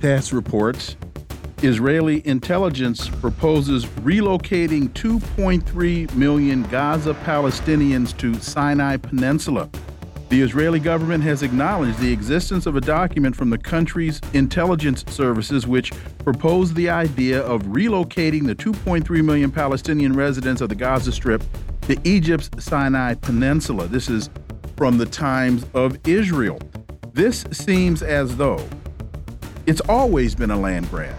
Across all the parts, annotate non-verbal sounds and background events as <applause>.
TASS reports Israeli intelligence proposes relocating 2.3 million Gaza Palestinians to Sinai Peninsula. The Israeli government has acknowledged the existence of a document from the country's intelligence services which proposed the idea of relocating the 2.3 million Palestinian residents of the Gaza Strip to Egypt's Sinai Peninsula. This is from the Times of Israel. This seems as though it's always been a land grab.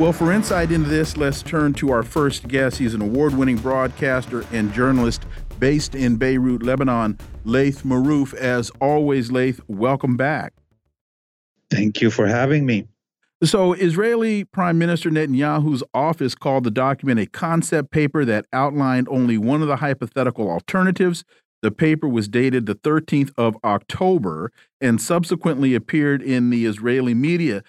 Well, for insight into this, let's turn to our first guest. He's an award winning broadcaster and journalist based in Beirut, Lebanon, Laith Marouf. As always, Laith, welcome back. Thank you for having me. So, Israeli Prime Minister Netanyahu's office called the document a concept paper that outlined only one of the hypothetical alternatives. The paper was dated the 13th of October and subsequently appeared in the Israeli media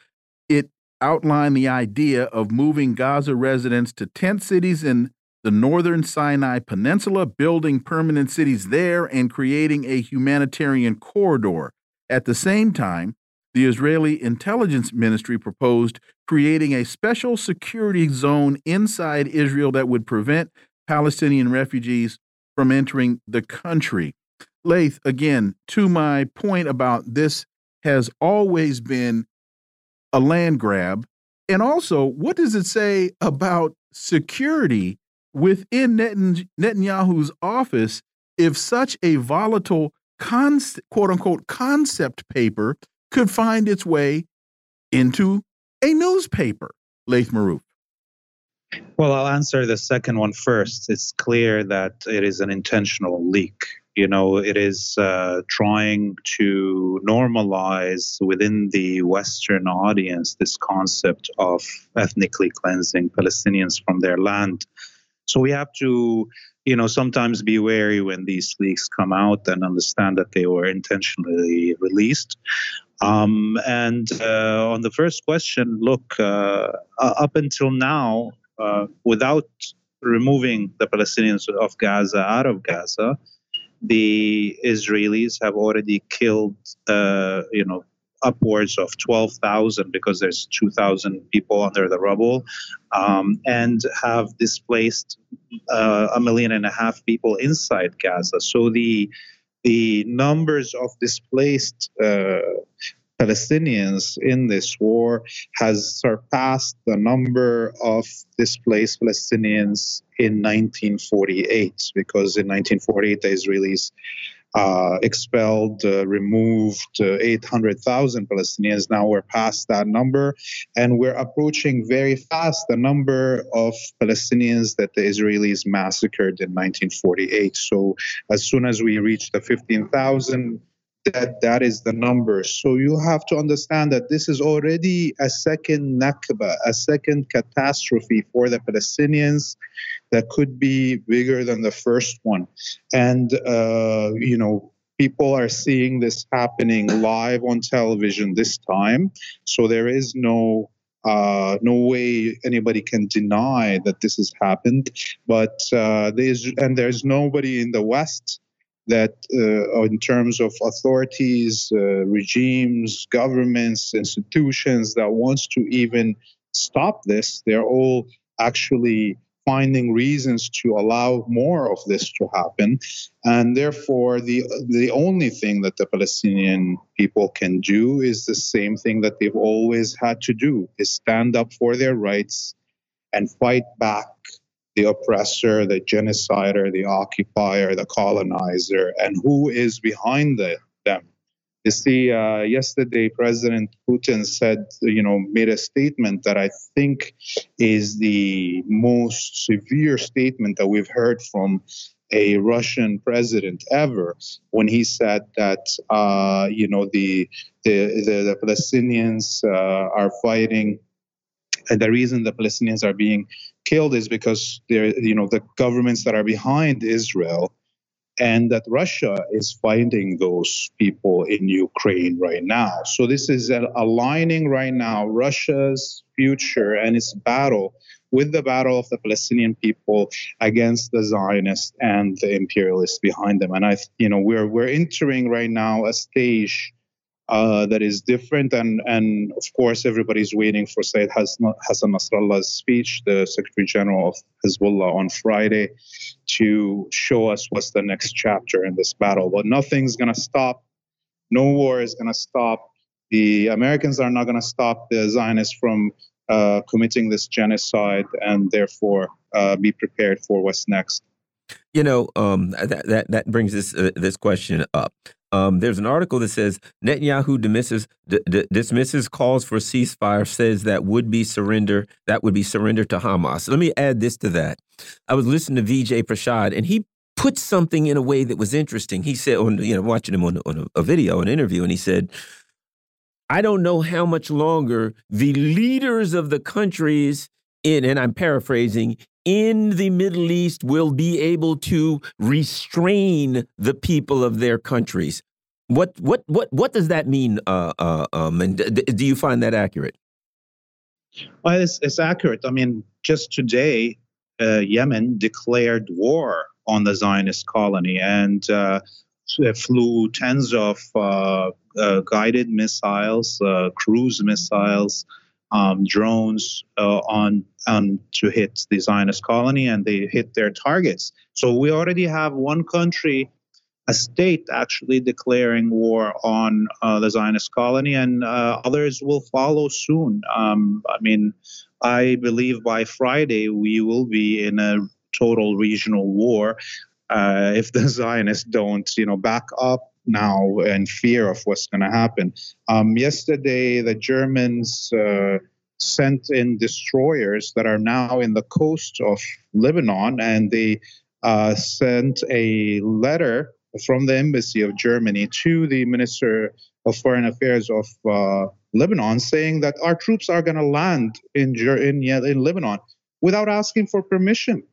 it outlined the idea of moving Gaza residents to tent cities in the northern Sinai Peninsula, building permanent cities there, and creating a humanitarian corridor. At the same time, the Israeli intelligence ministry proposed creating a special security zone inside Israel that would prevent Palestinian refugees from entering the country. Laith, again, to my point about this has always been a land grab? And also, what does it say about security within Netanyahu's office if such a volatile quote unquote concept paper could find its way into a newspaper, Laith Marouf? Well, I'll answer the second one first. It's clear that it is an intentional leak you know, it is uh, trying to normalize within the Western audience this concept of ethnically cleansing Palestinians from their land. So we have to, you know, sometimes be wary when these leaks come out and understand that they were intentionally released. Um, and uh, on the first question, look, uh, up until now, uh, without removing the Palestinians of Gaza out of Gaza, the Israelis have already killed, uh, you know, upwards of 12,000 because there's 2,000 people under the rubble, um, and have displaced uh, a million and a half people inside Gaza. So the the numbers of displaced uh, Palestinians in this war has surpassed the number of displaced Palestinians in 1948, because in 1948 the Israelis uh, expelled, uh, removed uh, 800,000 Palestinians. Now we're past that number, and we're approaching very fast the number of Palestinians that the Israelis massacred in 1948. So as soon as we reach the 15,000, that that is the number. So you have to understand that this is already a second Nakba, a second catastrophe for the Palestinians that could be bigger than the first one. And, uh, you know, people are seeing this happening live on television this time. So there is no uh, no way anybody can deny that this has happened. But uh, there's and there's nobody in the West that uh, in terms of authorities, uh, regimes, governments, institutions that wants to even stop this, they're all actually finding reasons to allow more of this to happen. And therefore the the only thing that the palestinian people can do is the same thing that they've always had to do is stand up for their rights and fight back the oppressor, the genocider, the occupier, the colonizer, and who is behind the, them. You see, uh, yesterday President Putin said, you know, made a statement that I think is the most severe statement that we've heard from a Russian president ever when he said that uh, you know the the the, the Palestinians uh, are fighting, and the reason the Palestinians are being killed is because they're you know the governments that are behind Israel and that Russia is finding those people in Ukraine right now. So this is aligning right now Russia's future and its battle with the battle of the Palestinian people against the Zionists and the imperialists behind them. And I, you know, we're we're entering right now a stage uh, that is different. And, and of course, everybody's waiting for Sayyid Hassan Nasrallah's speech, the Secretary General of Hezbollah, on Friday to show us what's the next chapter in this battle. But nothing's going to stop. No war is going to stop. The Americans are not going to stop the Zionists from uh, committing this genocide and therefore uh, be prepared for what's next. You know, um, that, that, that brings this, uh, this question up. Um, there's an article that says Netanyahu dismisses dismisses calls for ceasefire, says that would be surrender that would be surrender to Hamas. Let me add this to that. I was listening to Vijay Prashad, and he put something in a way that was interesting. He said, on you know, watching him on, on a, a video, an interview, and he said, "I don't know how much longer the leaders of the countries in, and I'm paraphrasing, in the Middle East will be able to restrain the people of their countries. What what what what does that mean? Uh, uh, um, and do you find that accurate? Well, it's, it's accurate. I mean, just today, uh, Yemen declared war on the Zionist colony and uh, flew tens of uh, uh, guided missiles, cruise missiles, um, drones on um, to hit the Zionist colony, and they hit their targets. So we already have one country, a state, actually declaring war on uh, the Zionist colony, and uh, others will follow soon. Um, I mean, I believe by Friday we will be in a total regional war uh, if the <laughs> Zionists don't, you know, back up now in fear of what's going to happen. Um, yesterday, the Germans uh, sent in destroyers that are now in the coast of Lebanon, and they uh, sent a letter from the embassy of Germany to the Minister of Foreign Affairs of uh, Lebanon, saying that our troops are going to land in, in in Lebanon without asking for permission.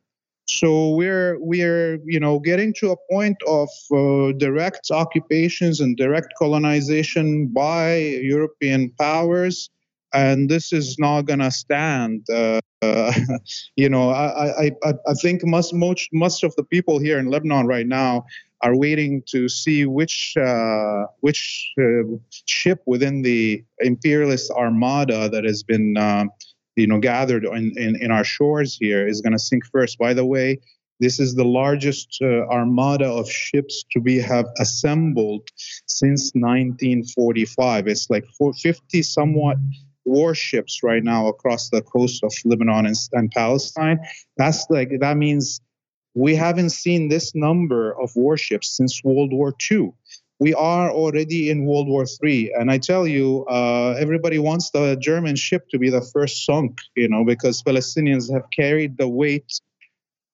So we're we're you know getting to a point of uh, direct occupations and direct colonization by European powers and this is not going to stand. Uh, uh, <laughs> you know, I, I, I think most, most, most of the people here in Lebanon right now are waiting to see which uh, which uh, ship within the imperialist armada that has been uh, you know gathered in, in, in, our shores here is going to sink first. By the way, this is the largest uh, armada of ships to be have assembled since 1945. It's like 450 somewhat warships right now across the coast of Lebanon and, and Palestine. That's like that means we haven't seen this number of warships since World War II. We are already in World War III, and I tell you, uh, everybody wants the German ship to be the first sunk, you know, because Palestinians have carried the weight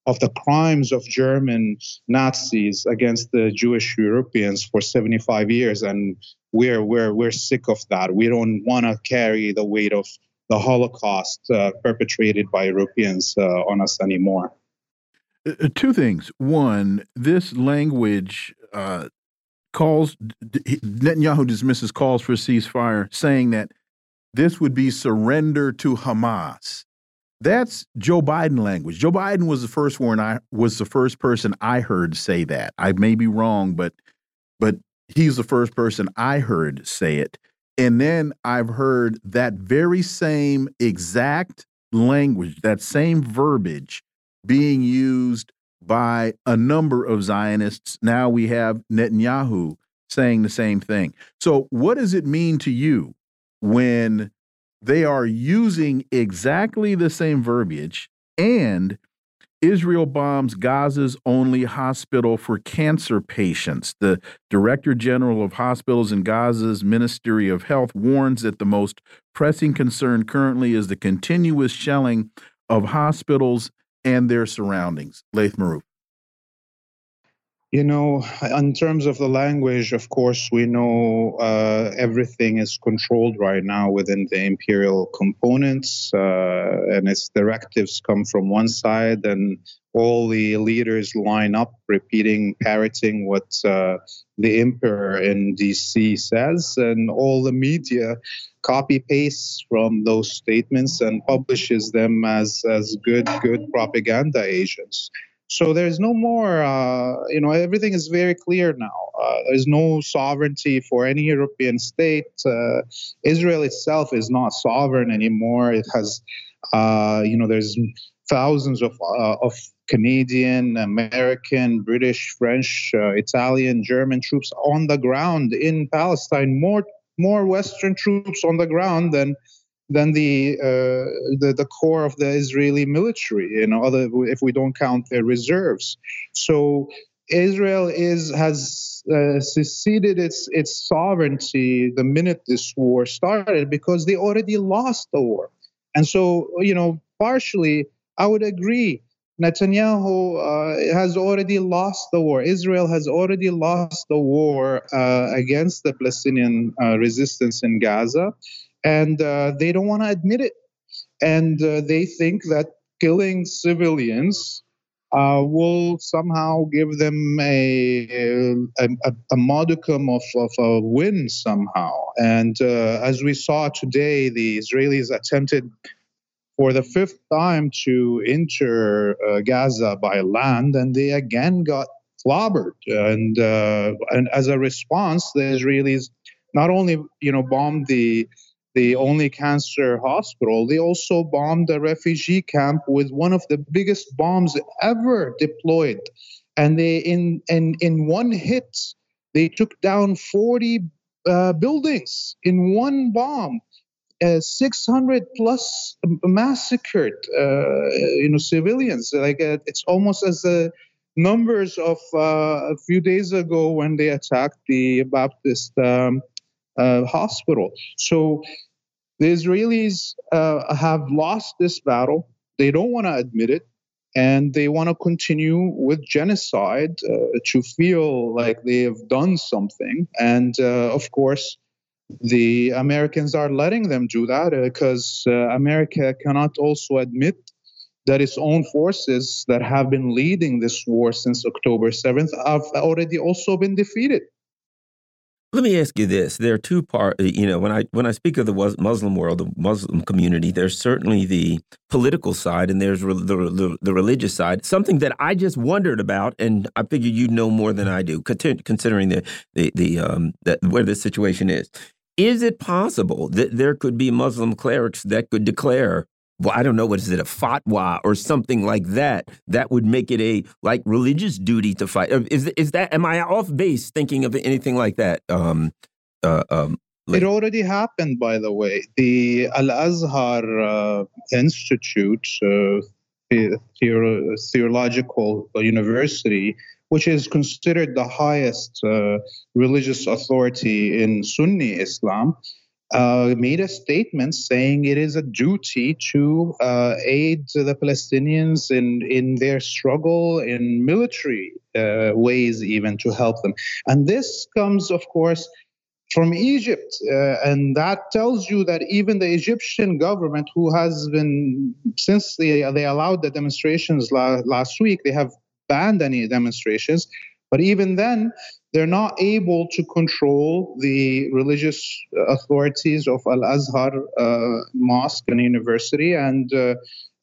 of the crimes of German Nazis against the Jewish Europeans for 75 years, and we're we're we're sick of that. We don't want to carry the weight of the Holocaust uh, perpetrated by Europeans uh, on us anymore. Uh, uh two things. One, this language uh, calls Netanyahu dismisses calls for a ceasefire, saying that this would be surrender to Hamas. That's Joe Biden language. Joe Biden was the first one I was the first person I heard say that. I may be wrong, but but he's the first person I heard say it. And then I've heard that very same exact language, that same verbiage being used by a number of Zionists. Now we have Netanyahu saying the same thing. So, what does it mean to you when they are using exactly the same verbiage and Israel bombs Gaza's only hospital for cancer patients. The Director General of Hospitals in Gaza's Ministry of Health warns that the most pressing concern currently is the continuous shelling of hospitals and their surroundings. Laith Marouf. You know, in terms of the language, of course, we know uh, everything is controlled right now within the imperial components, uh, and its directives come from one side, and all the leaders line up, repeating, parroting what uh, the emperor in DC says, and all the media copy pastes from those statements and publishes them as as good good propaganda agents. So there's no more, uh, you know, everything is very clear now. Uh, there's no sovereignty for any European state. Uh, Israel itself is not sovereign anymore. It has, uh, you know, there's thousands of uh, of Canadian, American, British, French, uh, Italian, German troops on the ground in Palestine. More more Western troops on the ground than than the, uh, the the core of the Israeli military. You know, other if we don't count their reserves. So Israel is has uh, seceded its its sovereignty the minute this war started because they already lost the war, and so you know partially I would agree. Netanyahu uh, has already lost the war. Israel has already lost the war uh, against the Palestinian uh, resistance in Gaza and uh, they don't want to admit it. And uh, they think that killing civilians uh, will somehow give them a, a, a modicum of, of, a win somehow. And uh, as we saw today, the Israelis attempted for the fifth time to enter uh, Gaza by land, and they again got clobbered. And, uh, and as a response, the Israelis not only you know bombed the the only cancer hospital, they also bombed a refugee camp with one of the biggest bombs ever deployed. And they in in in one hit, they took down 40 uh, buildings in one bomb. Uh, 600 plus massacred, uh, you know, civilians. Like uh, it's almost as the numbers of uh, a few days ago when they attacked the Baptist um, uh, hospital. So the Israelis uh, have lost this battle. They don't want to admit it. And they want to continue with genocide uh, to feel like they have done something. And uh, of course, the Americans are letting them do that because uh, America cannot also admit that its own forces that have been leading this war since October 7th have already also been defeated. Let me ask you this: There are two part. Uh, you know, when I when I speak of the Muslim world, the Muslim community, there's certainly the political side, and there's the, the, the religious side. Something that I just wondered about, and I figure you know more than I do, considering the the the um that where this situation is. Is it possible that there could be Muslim clerics that could declare well, I don't know, what is it, a fatwa or something like that, that would make it a like religious duty to fight. Is is that am I off base thinking of anything like that? Um, uh, um, it already happened, by the way. The Al Azhar uh, Institute, uh, the theological university, which is considered the highest uh, religious authority in Sunni Islam, uh, made a statement saying it is a duty to uh, aid the Palestinians in, in their struggle in military uh, ways, even to help them. And this comes, of course, from Egypt. Uh, and that tells you that even the Egyptian government, who has been, since they, they allowed the demonstrations la- last week, they have banned any demonstrations. But even then, they're not able to control the religious authorities of Al Azhar uh, Mosque and University. And uh,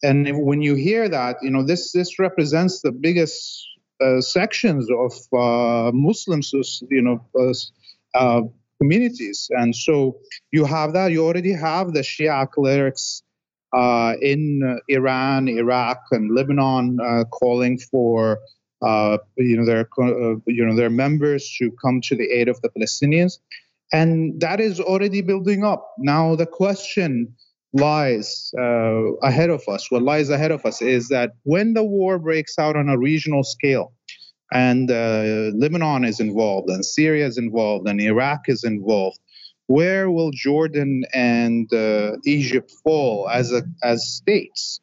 and when you hear that, you know this this represents the biggest uh, sections of uh, Muslims, you know, uh, uh, communities. And so you have that. You already have the Shia clerics. in Iran, Iraq, and Lebanon, calling for uh, you know, their uh, you know their members to come to the aid of the Palestinians, and that is already building up. Now the question lies uh, ahead of us, what lies ahead of us, is that when the war breaks out on a regional scale, and uh, Lebanon is involved, and Syria is involved, and Iraq is involved, where will Jordan and uh, Egypt fall as a, as states?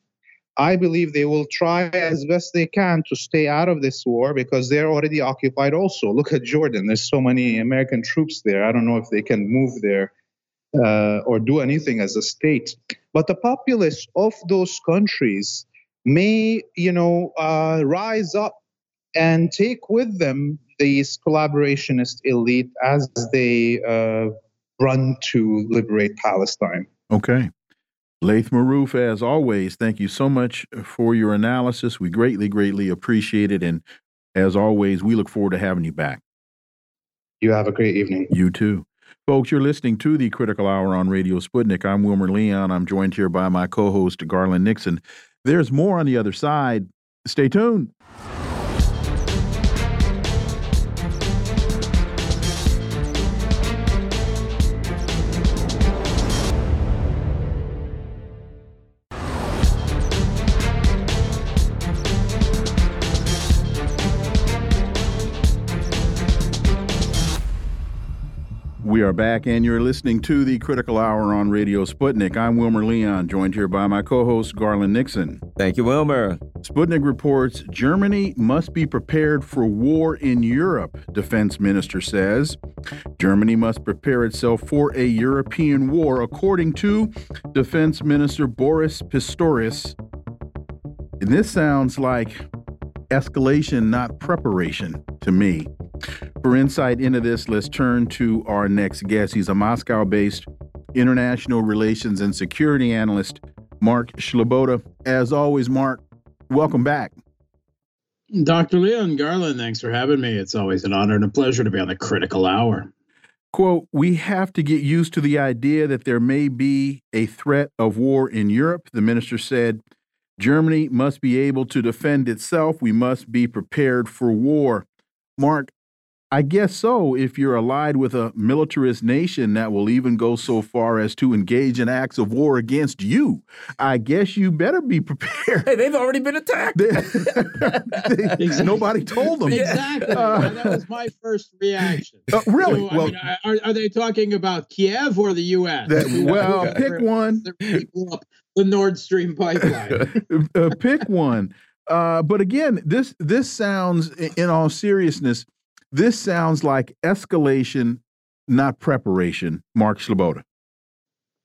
I believe they will try as best they can to stay out of this war because they're already occupied also. Look at Jordan. There's so many American troops there. I don't know if they can move there uh, or do anything as a state. But the populace of those countries may, you know, uh, rise up and take with them these collaborationist elite as they uh, run to liberate Palestine. Okay. Laith Marouf, as always, thank you so much for your analysis. We greatly, greatly appreciate it. And as always, we look forward to having you back. You have a great evening. You too. Folks, you're listening to the Critical Hour on Radio Sputnik. I'm Wilmer Leon. I'm joined here by my co host, Garland Nixon. There's more on the other side. Stay tuned. Are back, and you're listening to the Critical Hour on Radio Sputnik. I'm Wilmer Leon, joined here by my co host, Garland Nixon. Thank you, Wilmer. Sputnik reports Germany must be prepared for war in Europe, defense minister says. Germany must prepare itself for a European war, according to Defense Minister Boris Pistorius. And this sounds like escalation, not preparation to me. For insight into this, let's turn to our next guest. He's a Moscow based international relations and security analyst, Mark Sleboda. As always, Mark, welcome back. Dr. Leon Garland, thanks for having me. It's always an honor and a pleasure to be on the critical hour. Quote, we have to get used to the idea that there may be a threat of war in Europe, the minister said. Germany must be able to defend itself. We must be prepared for war. Mark, I guess so. If you're allied with a militarist nation that will even go so far as to engage in acts of war against you, I guess you better be prepared. Hey, they've already been attacked. <laughs> exactly. Nobody told them. Exactly. Uh, that was my first reaction. Uh, really? So, well, mean, are, are, they talking about Kiev or the U.S.? That, well, pick one. The Nord Stream pipeline. <laughs> uh, pick one. Uh, but again, this this sounds, in all seriousness this sounds like escalation, not preparation, Mark Sleboda.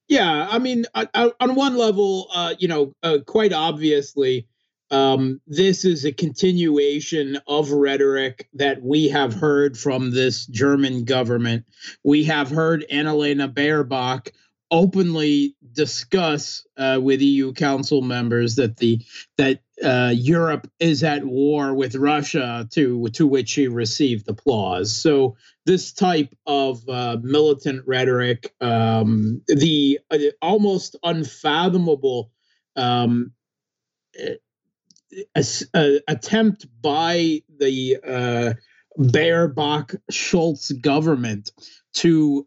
Yeah, I mean, on one level, uh, you know, uh, quite obviously, um, this is a continuation of rhetoric that we have heard from this German government. We have heard Annalena Baerbock openly discuss uh, with EU Council members that the that uh, Europe is at war with Russia, to to which she received applause. So this type of uh, militant rhetoric, um, the uh, almost unfathomable um, attempt by the uh, Baerbock Scholz government to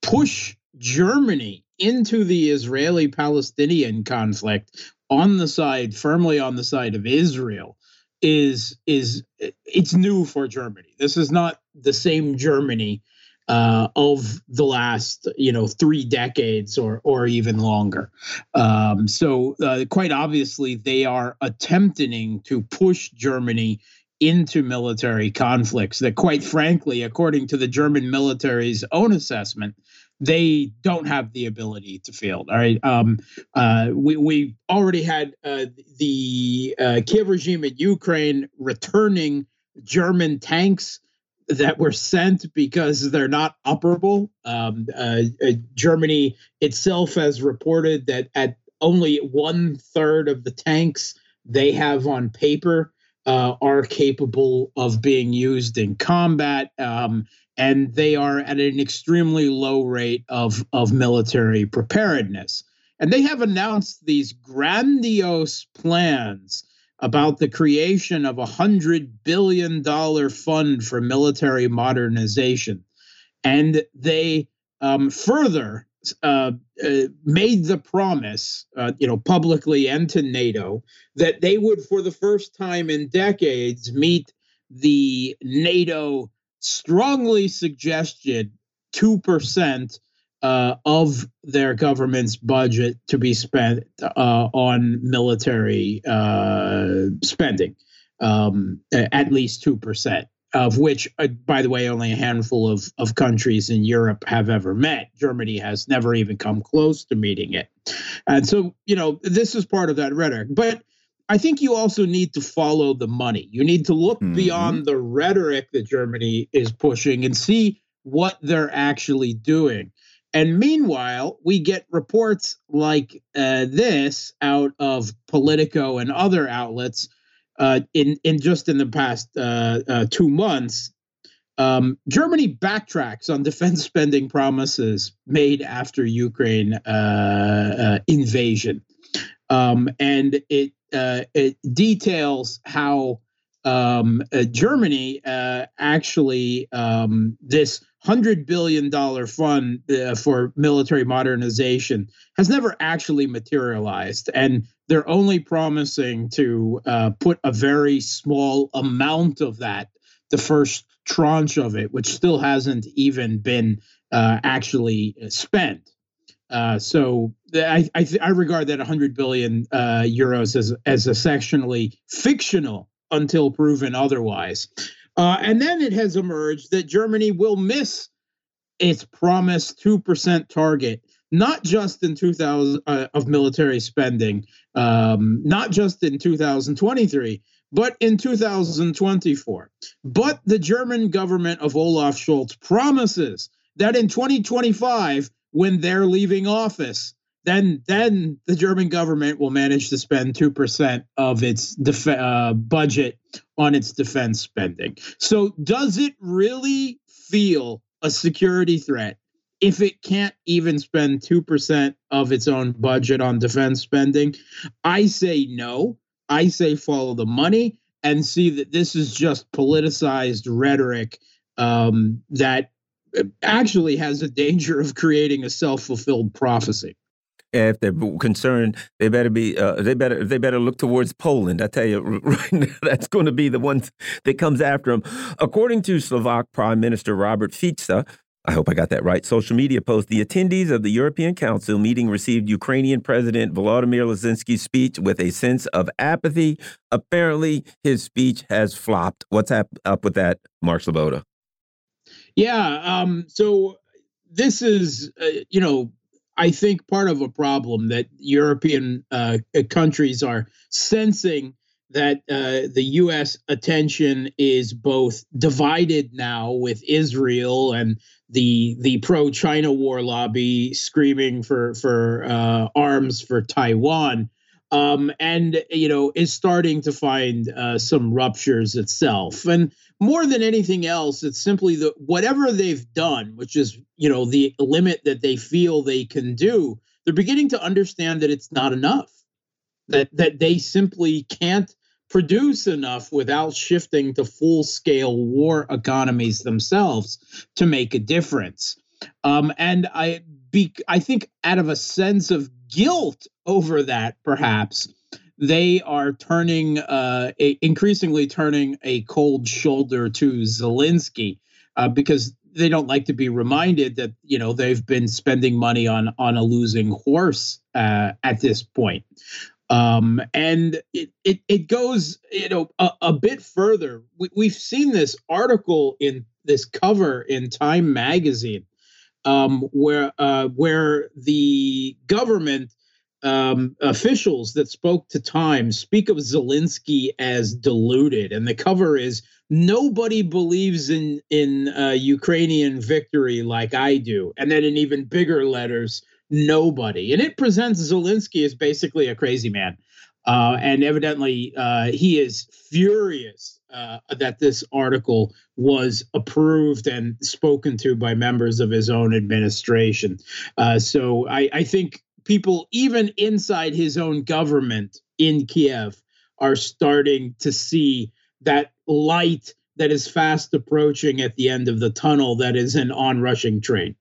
push Germany into the Israeli Palestinian conflict on the side, firmly on the side of Israel, is is it's new for Germany. This is not the same Germany uh, of the last you know three decades or or even longer. Um, so uh, quite obviously, they are attempting to push Germany into military conflicts that, quite frankly, according to the German military's own assessment, they don't have the ability to field. All right. Um, uh, we, we already had uh, the uh, Kiev regime in Ukraine returning German tanks that were sent because they're not operable. Um, uh, uh, Germany itself has reported that at only one third of the tanks they have on paper uh, are capable of being used in combat. Um, and they are at an extremely low rate of, of military preparedness. And they have announced these grandiose plans about the creation of a hundred billion dollar fund for military modernization. And they um, further uh, uh, made the promise, uh, you know, publicly and to NATO, that they would, for the first time in decades, meet the NATO strongly suggested two percent uh, of their government's budget to be spent uh, on military uh, spending, um, at least two percent of which, uh, by the way, only a handful of, of countries in Europe have ever met. Germany has never even come close to meeting it. And so, you know, this is part of that rhetoric. But I think you also need to follow the money. You need to look mm-hmm. beyond the rhetoric that Germany is pushing and see what they're actually doing. And meanwhile, we get reports like uh, this out of Politico and other outlets uh, in in just in the past uh, uh, two months, um, Germany backtracks on <laughs> defense spending promises made after Ukraine uh, uh, invasion, um, and it uh, it details how um, Germany actually um, this hundred billion dollar fund uh, for military modernization has never actually materialized, and they're only promising to uh, put a very small amount of that, the first tranche of it, which still hasn't even been uh, actually spent. Uh, so I I, I, regard that 100 billion uh, euros as as essentially fictional until proven otherwise. Uh, and then it has emerged that Germany will miss its promised 2% target, not just in 2000 uh, of military spending, um, not just in 2023, but in 2024. But the German government of Olaf Scholz promises that in 2025, when they're leaving office, then then the German government will manage to spend two percent of its def- uh, budget on its defense spending. So does it really feel a security threat if it can't even spend 2% of its own budget on defense spending? I say no. I say follow the money and see that this is just politicized rhetoric um, that actually has a danger of creating a self fulfilled prophecy if they're concerned, they better be uh, they better they better look towards Poland. I tell you <laughs> right now, that's going to be the one that comes after them. According to Slovak Prime Minister Robert Fico, I hope I got that right. Social media post: The attendees of the European Council meeting received Ukrainian President Volodymyr Zelensky's speech with a sense of apathy. Apparently, his speech has flopped. What's up, with that, Mark Sleboda? Yeah. Um, so this is, uh, you know, I think part of a problem that European uh, countries are sensing that uh, the U.S. attention is both divided now with Israel and the the pro-China war lobby screaming for for uh, arms for Taiwan, um, and you know is starting to find uh, some ruptures itself. And more than anything else, it's simply that whatever they've done, which is you know the limit that they feel they can do, they're beginning to understand that it's not enough. That that they simply can't produce enough without shifting to full scale war economies themselves to make a difference. Um, and I be I think out of a sense of guilt over that, perhaps they are turning uh, a, increasingly turning a cold shoulder to Zelensky uh, because they don't like to be reminded that you know they've been spending money on on a losing horse uh, at this point. Um, and it, it it goes you know a, a bit further. We, we've seen this article in this cover in Time magazine um, where uh, where the government um, officials that spoke to Time speak of Zelensky as deluded, and the cover is "Nobody believes in in uh, Ukrainian victory like I do," and then in even bigger letters, "Nobody," and it presents Zelensky as basically a crazy man, uh, and evidently uh, he is furious uh, that this article was approved and spoken to by members of his own administration. Uh, so I, I, think people, even inside his own government in Kiev, are starting to see that light that is fast approaching at the end of the tunnel that is an onrushing train.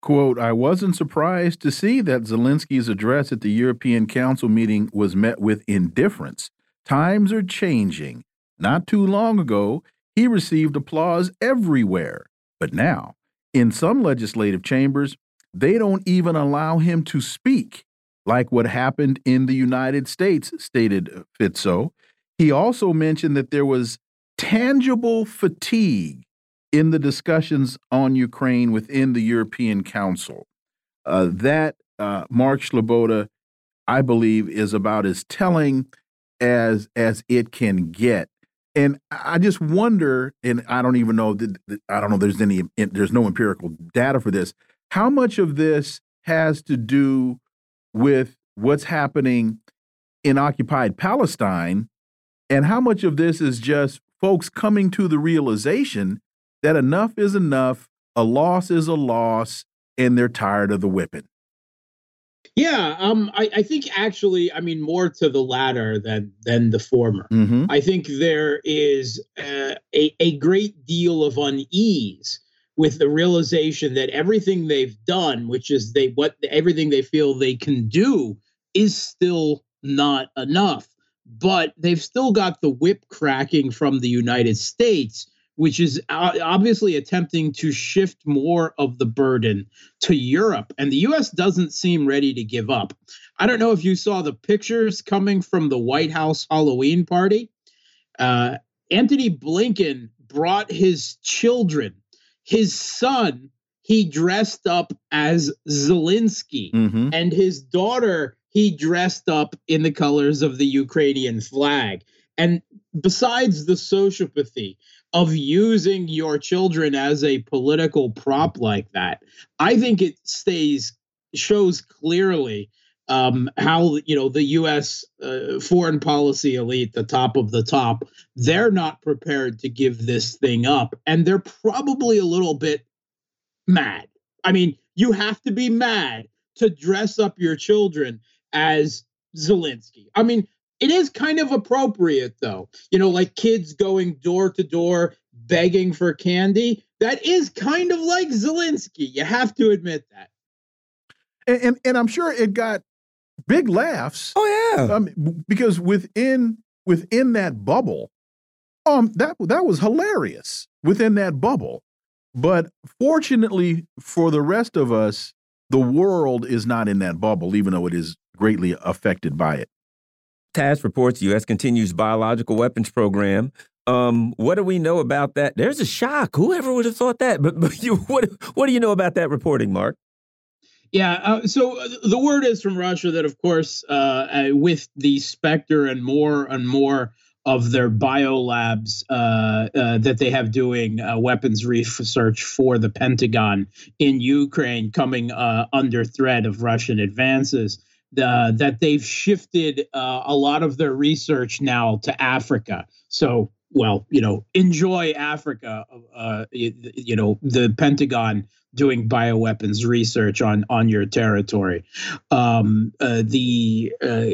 Quote, I wasn't surprised to see that Zelensky's address at the European Council meeting was met with indifference. Times are changing. Not too long ago, he received applause everywhere. But now, in some legislative chambers, they don't even allow him to speak, like what happened in the United States, stated Fico. He also mentioned that there was tangible fatigue in the discussions on Ukraine within the European Council. Uh, that, uh, Mark Sleboda, I believe, is about as telling as as it can get. And I just wonder, and I don't even know that I don't know. There's any there's no empirical data for this. How much of this has to do with what's happening in occupied Palestine, and how much of this is just folks coming to the realization that enough is enough, a loss is a loss, and they're tired of the whipping. Yeah, um, I, I think actually, I mean, more to the latter than than the former. Mm -hmm. I think there is uh, a a great deal of unease with the realization that everything they've done, which is they what everything they feel they can do, is still not enough. But they've still got the whip cracking from the United States which is obviously attempting to shift more of the burden to Europe. And the US doesn't seem ready to give up. I don't know if you saw the pictures coming from the White House Halloween party. Uh, Antony Blinken brought his children, his son, he dressed up as Zelensky, mm-hmm. and his daughter, he dressed up in the colors of the Ukrainian flag. And besides the sociopathy, of using your children as a political prop like that. I think it stays shows clearly um, how you know the U.S. Uh, foreign policy elite, the top of the top, they're not prepared to give this thing up, and they're probably a little bit mad. I mean, you have to be mad to dress up your children as Zelensky. I mean, it is kind of appropriate though. You know, like kids going door to door begging for candy. That is kind of like Zelensky. You have to admit that. And and, and I'm sure it got big laughs. Oh yeah. Um, because within within that bubble, um, that that was hilarious within that bubble. But fortunately for the rest of us, the world is not in that bubble, even though it is greatly affected by it. TASS reports U.S. continues biological weapons program. Um, what do we know about that? There's a shock. Whoever would have thought that? <laughs> But, but you, what what do you know about that reporting, Mark? Yeah, uh, so uh, the word is from Russia that, of course, uh, uh, with the Spectre and more and more of their biolabs uh, uh, that they have doing weapons research for the Pentagon in Ukraine coming under threat of Russian advances, uh, that they've shifted uh, a lot of their research now to Africa. So, well, you know, enjoy Africa. Uh, you, you, know, the Pentagon doing bioweapons research on on your territory. Um, uh, the uh,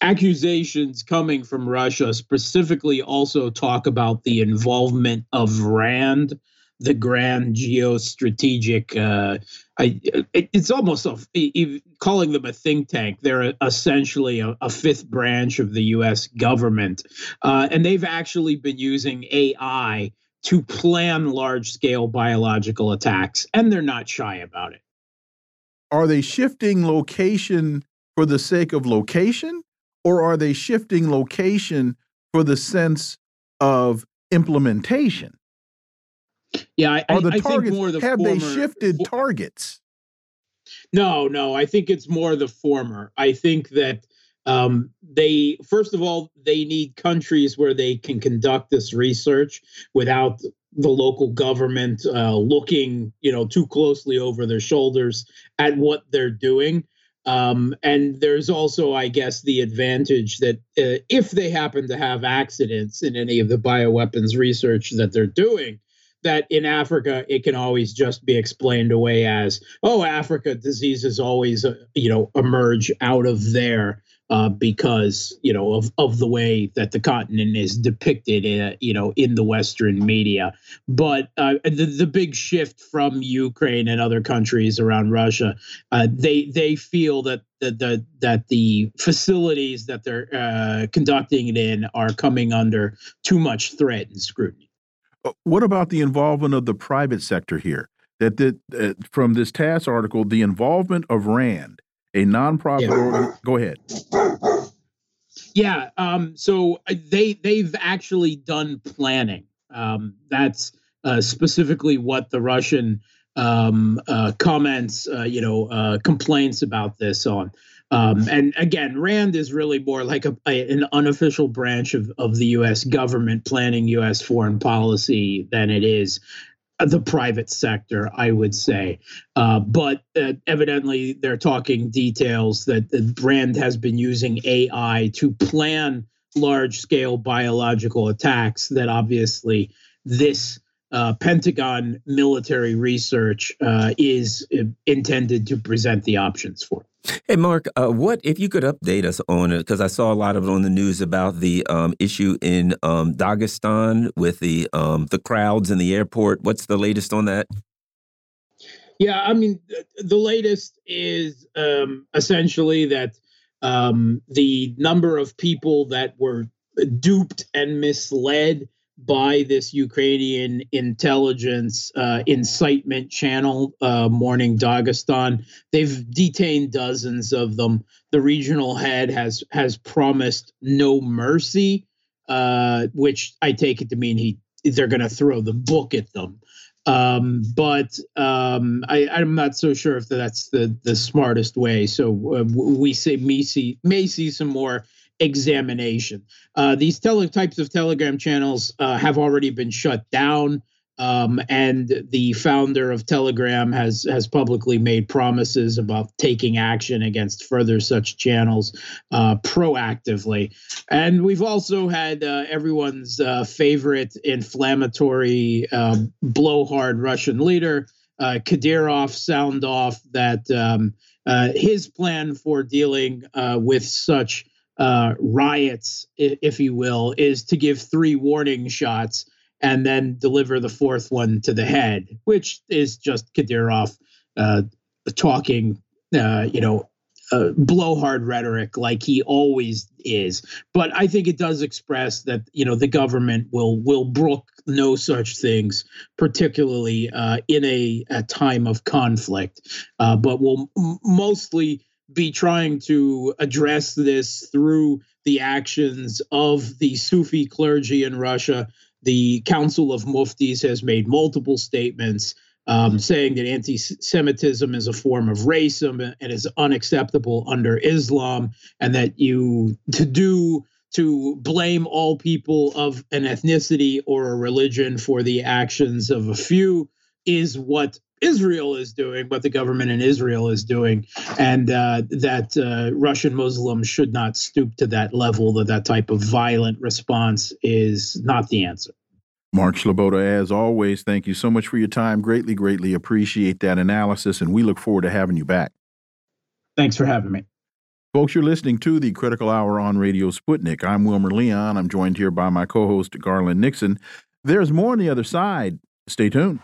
accusations coming from Russia specifically also talk about the involvement of RAND the grand geostrategic. Uh, I, it, it's almost a, calling them a think tank. They're essentially a, a fifth branch of the U.S. government, uh, and they've actually been using AI to plan large-scale biological attacks, and they're not shy about it. Are they shifting location for the sake of location, or are they shifting location for the sense of implementation? Yeah, I, Are the I targets, more the have former, they shifted for, targets? No, no. I think it's more the former. I think that um, they, first of all, they need countries where they can conduct this research without the local government uh, looking, you know, too closely over their shoulders at what they're doing. Um, and there's also, I guess, the advantage that uh, if they happen to have accidents in any of the bioweapons research that they're doing, that in Africa it can always just be explained away as oh Africa diseases always uh, you know emerge out of there uh, because you know of of the way that the continent is depicted, in, uh, you know, in the Western media. But uh, the the big shift from Ukraine and other countries around Russia, uh, they they feel that the, the that the facilities that they're uh, conducting it in are coming under too much threat and scrutiny. Uh, what about the involvement of the private sector here? That the, from this TASS article, the involvement of RAND a nonprofit. Yeah. Go ahead. Yeah. Um, so uh, they they've actually done planning. Um, that's uh, specifically what the Russian um, uh, comments, uh, you know, uh, complaints about this on. Um, and again, RAND is really more like a, a, an unofficial branch of, of the U.S. government planning U.S. foreign policy than it is the private sector, I would say. Uh, but uh, evidently, they're talking details that the RAND has been using AI to plan large scale biological attacks that obviously this uh, Pentagon military research uh, is uh, intended to present the options for. Hey, Mark, uh, what if you could update us on it? Because I saw a lot of it on the news about the um, issue in um, Dagestan with the um, the crowds in the airport. What's the latest on that? Yeah, I mean, the latest is um, essentially that um, the number of people that were duped and misled by this Ukrainian intelligence uh, incitement channel, uh, Morning Dagestan. They've detained dozens of them. The regional head has has promised no mercy, uh, which I take it to mean he they're going to throw the book at them. Um, but um, I, am not so sure if that's the the smartest way. So uh, we say may see may see some more examination. Uh, these tele- types of Telegram channels uh, have already been shut down. Um, and the founder of Telegram has has publicly made promises about taking action against further such channels uh, proactively. And we've also had uh, everyone's uh, favorite inflammatory um, blowhard Russian leader uh, Kadyrov sound off that um, uh, his plan for dealing uh, with such uh, riots, if you will, is to give three warning shots and then deliver the fourth one to the head, which is just Kadyrov uh, talking, uh, you know, uh, blowhard rhetoric like he always is. But I think it does express that you know the government will will brook no such things, particularly uh, in a, a time of conflict, uh, but will m- mostly be trying to address this through the actions of the Sufi clergy in Russia. The Council of Muftis has made multiple statements um, saying that anti Semitism is a form of racism and is unacceptable under Islam, and that you to do to blame all people of an ethnicity or a religion for the actions of a few is what Israel is doing, what the government in Israel is doing, and uh, that uh, Russian Muslims should not stoop to that level, that that type of violent response is not the answer. Mark Sleboda, as always, thank you so much for your time. Greatly, greatly appreciate that analysis, and we look forward to having you back. Thanks for having me. Folks, you're listening to the Critical Hour on Radio Sputnik. I'm Wilmer Leon. I'm joined here by my co host, Garland Nixon. There's more on the other side. Stay tuned.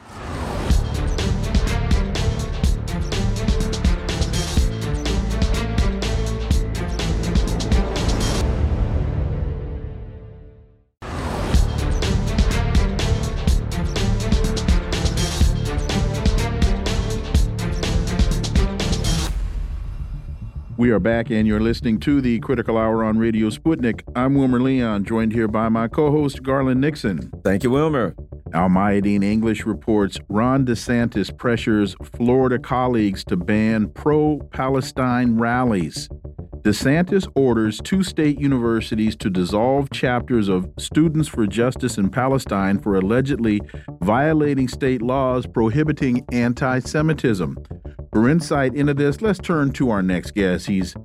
We are back, and you're listening to the Critical Hour on Radio Sputnik. I'm Wilmer Leon, joined here by my co host, Garland Nixon. Thank you, Wilmer. Al Mayadeen English reports Ron DeSantis pressures Florida colleagues to ban pro Palestine rallies. DeSantis orders two state universities to dissolve chapters of Students for Justice in Palestine for allegedly violating state laws prohibiting anti Semitism. For insight into this, let's turn to our next guest. He's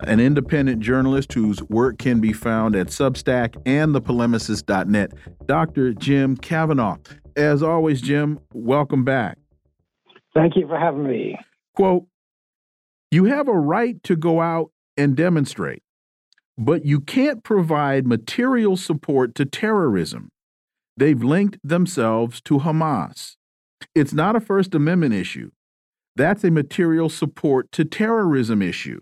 an independent journalist whose work can be found at Substack and thepolemicist.net, Dr. Jim Kavanagh. As always, Jim, welcome back. Thank you for having me. Quote You have a right to go out and demonstrate. but you can't provide material support to terrorism. They've linked themselves to Hamas. It's not a First Amendment issue. That's a material support to terrorism issue,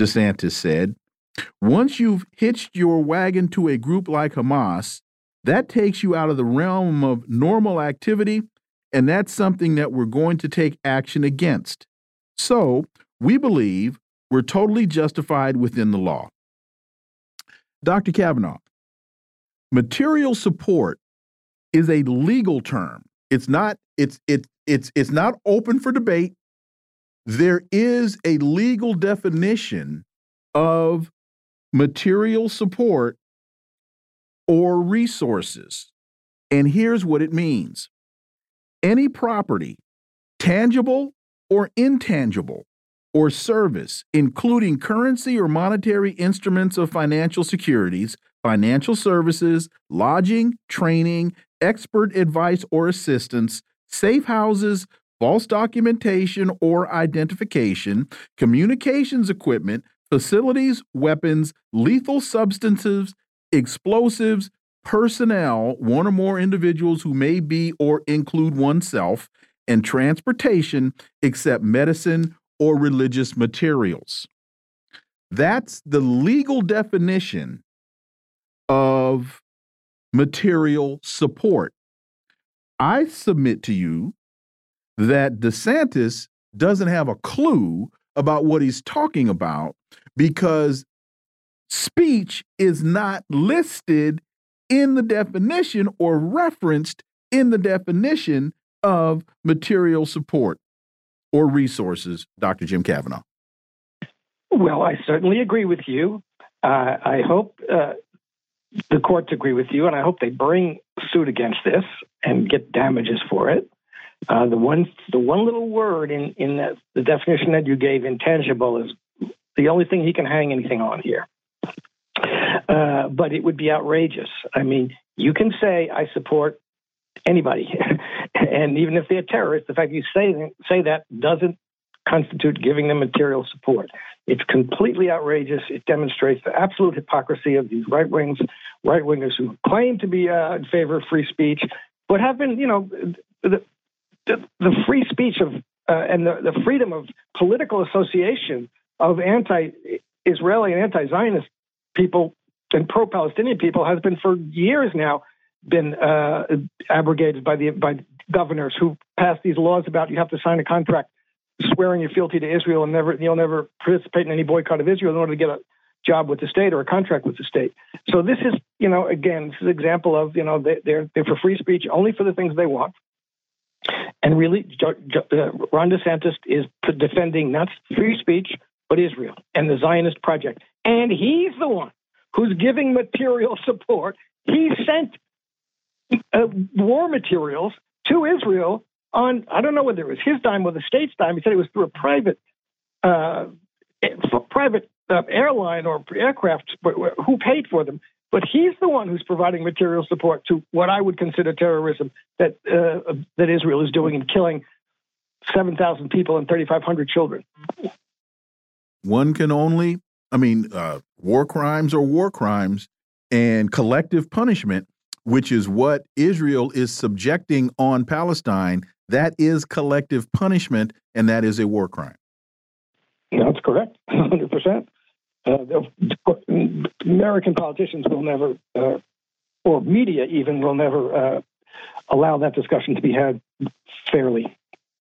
DeSantis said. Once you've hitched your wagon to a group like Hamas, that takes you out of the realm of normal activity, and that's something that we're going to take action against. So, we believe we're totally justified within the law. Dr. Kavanagh, material support is a legal term. It's not it's it it's it's not open for debate. There is a legal definition of material support or resources. And here's what it means. Any property, tangible or intangible, or service, including currency or monetary instruments of financial securities, financial services, lodging, training, expert advice or assistance, safe houses, false documentation or identification, communications equipment, facilities, weapons, lethal substances, explosives, personnel, one or more individuals who may be or include oneself, and transportation except medicine or religious materials. That's the legal definition of material support. I submit to you that DeSantis doesn't have a clue about what he's talking about because speech is not listed in the definition or referenced in the definition of material support or resources, Dr. Jim Kavanagh? Well, I certainly agree with you. Uh, I hope uh, the courts agree with you, and I hope they bring suit against this and get damages for it. Uh, the one, the one little word in in the, the definition that you gave, intangible, is the only thing he can hang anything on here. Uh, but it would be outrageous. I mean, you can say I support anybody, <laughs> and even if they're terrorists, the fact you say say that doesn't constitute giving them material support. It's completely outrageous. It demonstrates the absolute hypocrisy of these right wings, right wingers who claim to be uh, in favor of free speech, but have been, you know, the, the, the free speech of uh, and the, the freedom of political association of anti-Israeli and anti-Zionist people and pro-Palestinian people has been for years now been uh, abrogated by the by governors who passed these laws about you have to sign a contract swearing your fealty to Israel and never you'll never participate in any boycott of Israel in order to get a job with the state or a contract with the state. So this is, you know, again, this is an example of, you know, they, they're they're for free speech only for the things they want. And really, uh, Ron DeSantis is defending not free speech but Israel and the Zionist project, and he's the one who's giving material support. He sent uh, war materials to Israel on, I don't know whether it was his dime or the state's dime. He said it was through a private, uh, private uh, airline or aircraft who paid for them. But he's the one who's providing material support to what I would consider terrorism that uh, that Israel is doing and killing 7,000 people and 3,500 children. One can only, I mean, uh, war crimes are war crimes, and collective punishment which is what Israel is subjecting on Palestine, that is collective punishment and that is a war crime. That's correct, <laughs> 100%. Uh, American politicians will never, uh, or media even, will never uh, allow that discussion to be had fairly.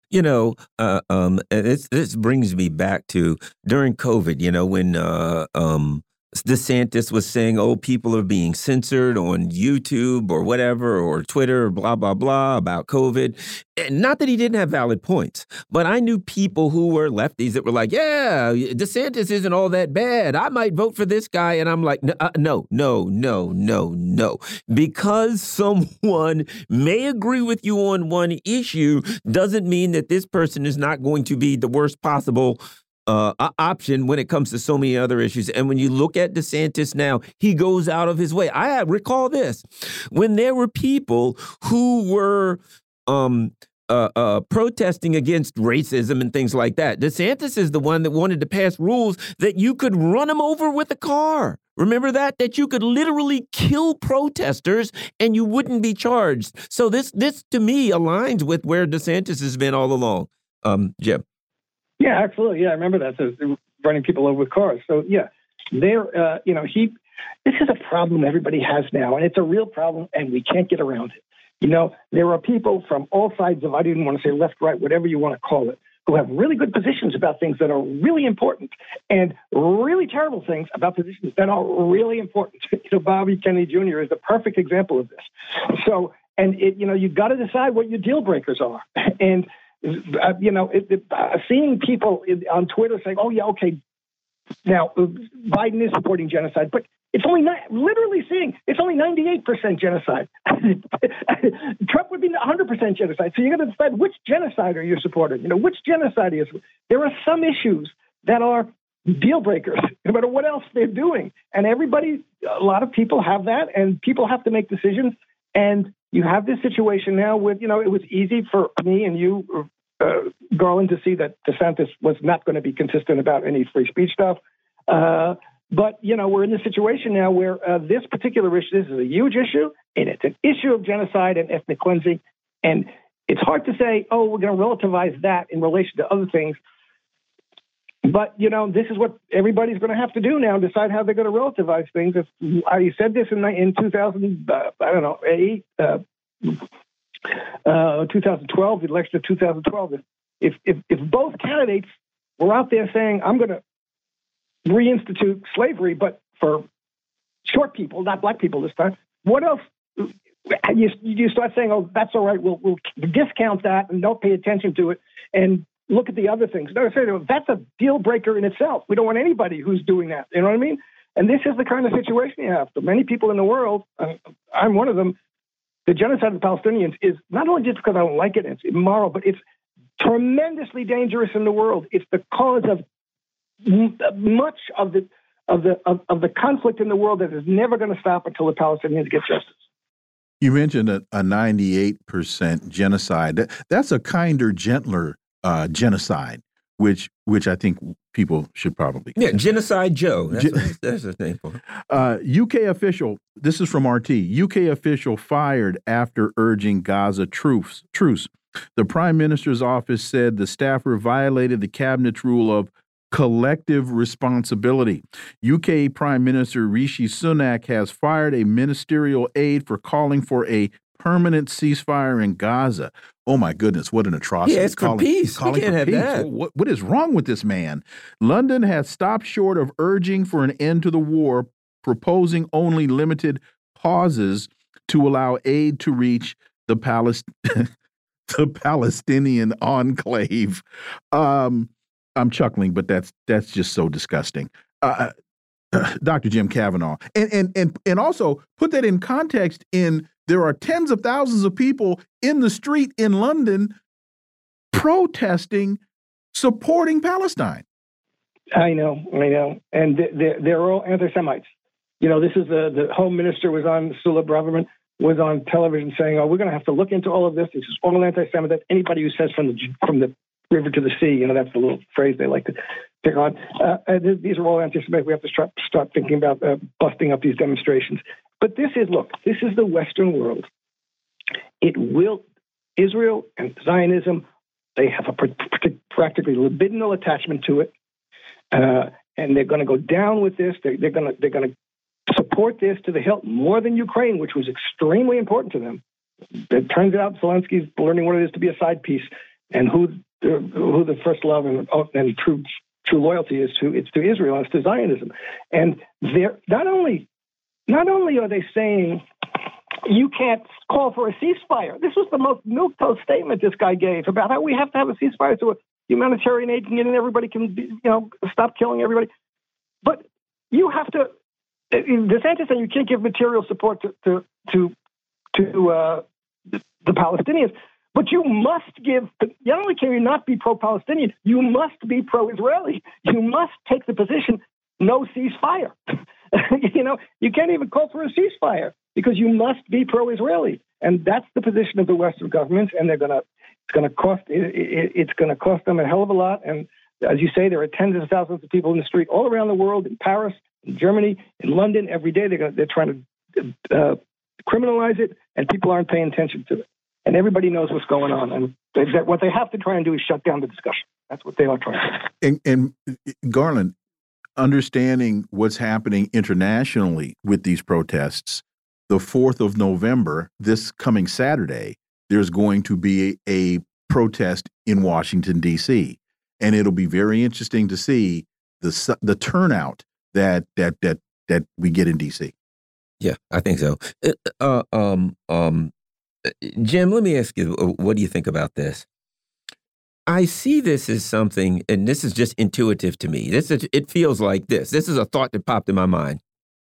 You know, uh, um, this this brings me back to during COVID. You know, when uh, um, DeSantis was saying, oh, people are being censored on YouTube or whatever, or Twitter, or blah, blah, blah about COVID. And not that he didn't have valid points, but I knew people who were lefties that were like, yeah, DeSantis isn't all that bad. I might vote for this guy. And I'm like, uh, no, no, no, no, no. Because <laughs> someone may agree with you on one issue doesn't mean that this person is not going to be the worst possible uh, option when it comes to so many other issues. And when you look at DeSantis now, he goes out of his way. I recall this when there were people who were um, uh, uh, protesting against racism and things like that. DeSantis is the one that wanted to pass rules that you could run them over with a car. Remember that that you could literally kill protesters and you wouldn't be charged. So this this to me aligns with where DeSantis has been all along. Um, Jim. Yeah, absolutely. Yeah, I remember that. So running people over with cars. So yeah, there. Uh, you know, he. This is a problem everybody has now, and it's a real problem, and we can't get around it. You know, there are people from all sides of, I didn't want to say left, right, whatever you want to call it, who have really good positions about things that are really important and really terrible things about positions that are really important. <laughs> You know, Bobby Kennedy Jr. is the perfect example of this. So, and it, you know, you've got to decide what your deal breakers are. <laughs> And, you know, it, it, uh, seeing people on Twitter saying, oh, yeah, okay, now Biden is supporting genocide, but it's only not, literally seeing it's only 98% genocide. <laughs> Trump would be 100% genocide. So you got to decide which genocide are you supporting? You know, which genocide is. There are some issues that are deal breakers, no matter what else they're doing. And everybody, a lot of people have that, and people have to make decisions. And you have this situation now with, you know, it was easy for me and you, uh, Garland, to see that DeSantis was not going to be consistent about any free speech stuff. Uh, but you know, we're in this situation now where uh, this particular issue, this is a huge issue, and it's an issue of genocide and ethnic cleansing, and it's hard to say, oh, we're going to relativize that in relation to other things. But you know, this is what everybody's going to have to do now: decide how they're going to relativize things. If I said this in in 2000, uh, I don't know, eight, uh, uh, 2012, the election of 2012. If if if both candidates were out there saying, "I'm going to reinstitute slavery, but for short people, not black people this time. What else? You, you start saying, oh, that's all right, we'll, we'll discount that and don't pay attention to it and look at the other things. That's a deal breaker in itself. We don't want anybody who's doing that. You know what I mean? And this is the kind of situation you have. So many people in the world, uh, I'm one of them, the genocide of the Palestinians is not only just because I don't like it, it's immoral, but it's tremendously dangerous in the world. It's the cause of much of the of the of, of the conflict in the world that is never going to stop until the Palestinians get justice. You mentioned a, a 98% genocide. That, that's a kinder, gentler uh, genocide, which which I think people should probably yeah genocide Joe. That's, Gen that's his name for. <laughs> Uh, UK official. This is from RT. UK official fired after urging Gaza truce. Truce. The prime minister's office said the staffer violated the cabinet's rule of collective responsibility. UK Prime Minister Rishi Sunak has fired a ministerial aide for calling for a permanent ceasefire in Gaza. Oh my goodness, what an atrocity. Yeah, it's calling, for peace. Calling can't have peace. that. What, what is wrong with this man? London has stopped short of urging for an end to the war, proposing only limited pauses to allow aid to reach the Palest <laughs> the Palestinian enclave. Um, I'm chuckling, but that's that's just so disgusting. Uh, uh <clears throat> Dr. Jim Kavanagh, and and and and also put that in context. In there are tens of thousands of people in the street in London protesting, supporting Palestine. I know, I know, and they're, they're all anti-Semites. You know, this is the the Home Minister was on Suella Braverman was on television saying, "Oh, we're going to have to look into all of this. This is all anti-Semitic." Anybody who says from the from the river to the sea. You know, that's the little phrase they like to pick on. Uh, these are all anti-Semitic. We have to start start thinking about uh, busting up these demonstrations. But this is look, this is the Western world. It will Israel and Zionism. They have a practically libidinal attachment to it, uh, and they're going to go down with this. They're, they're going to they're going to support this to the hilt more than Ukraine, which was extremely important to them. It turns out Zelensky's learning what it is to be a side piece and who who the first love and, and true true loyalty is to it's to Israel, it's to Zionism, and they're not only not only are they saying you can't call for a ceasefire. This was the most milquetoast statement this guy gave about how we have to have a ceasefire so humanitarian aid can get in, and everybody can you know stop killing everybody. But you have to. DeSantis saying you can't give material support to to to, to uh, the Palestinians. But you must give, not only can you not be pro Palestinian, you must be pro Israeli. You must take the position no ceasefire. <laughs> you know, you can't even call for a ceasefire because you must be pro Israeli. and that's the position of the Western governments, and they're going to it's going to cost it, it, it's to cost them a hell of a lot. And as you say, there are tens of thousands of people in the street all around the world, in Paris, in Germany, in London, every day. They're going they're trying to uh, criminalize it, and people aren't paying attention to it. And everybody knows what's going on. And they, what they have to try and do is shut down the discussion. That's what they are trying to do. And, and Garland, understanding what's happening internationally with these protests, the 4th of November, this coming Saturday, there's going to be a, protest in Washington, D.C. And it'll be very interesting to see the, the turnout that, that, that, that we get in D.C. Yeah, I think so. Uh, uh um, um, Jim, let me ask you, uh, what do you think about this? I see this as something, and this is just intuitive to me. This is, it feels like this. This is a thought that popped in my mind.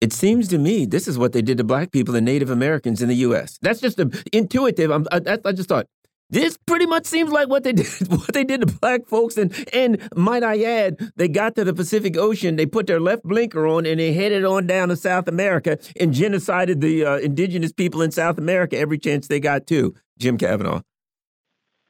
It seems to me this is what they did to black people and Native Americans in the U.S. That's just a, intuitive. I'm, I, I just thought this pretty much seems like what they did <laughs> what they did to black folks and and might I add they got to the Pacific Ocean they put their left blinker on and they headed on down to South America and genocided the uh, indigenous people in South America every chance they got to Jim Kavanagh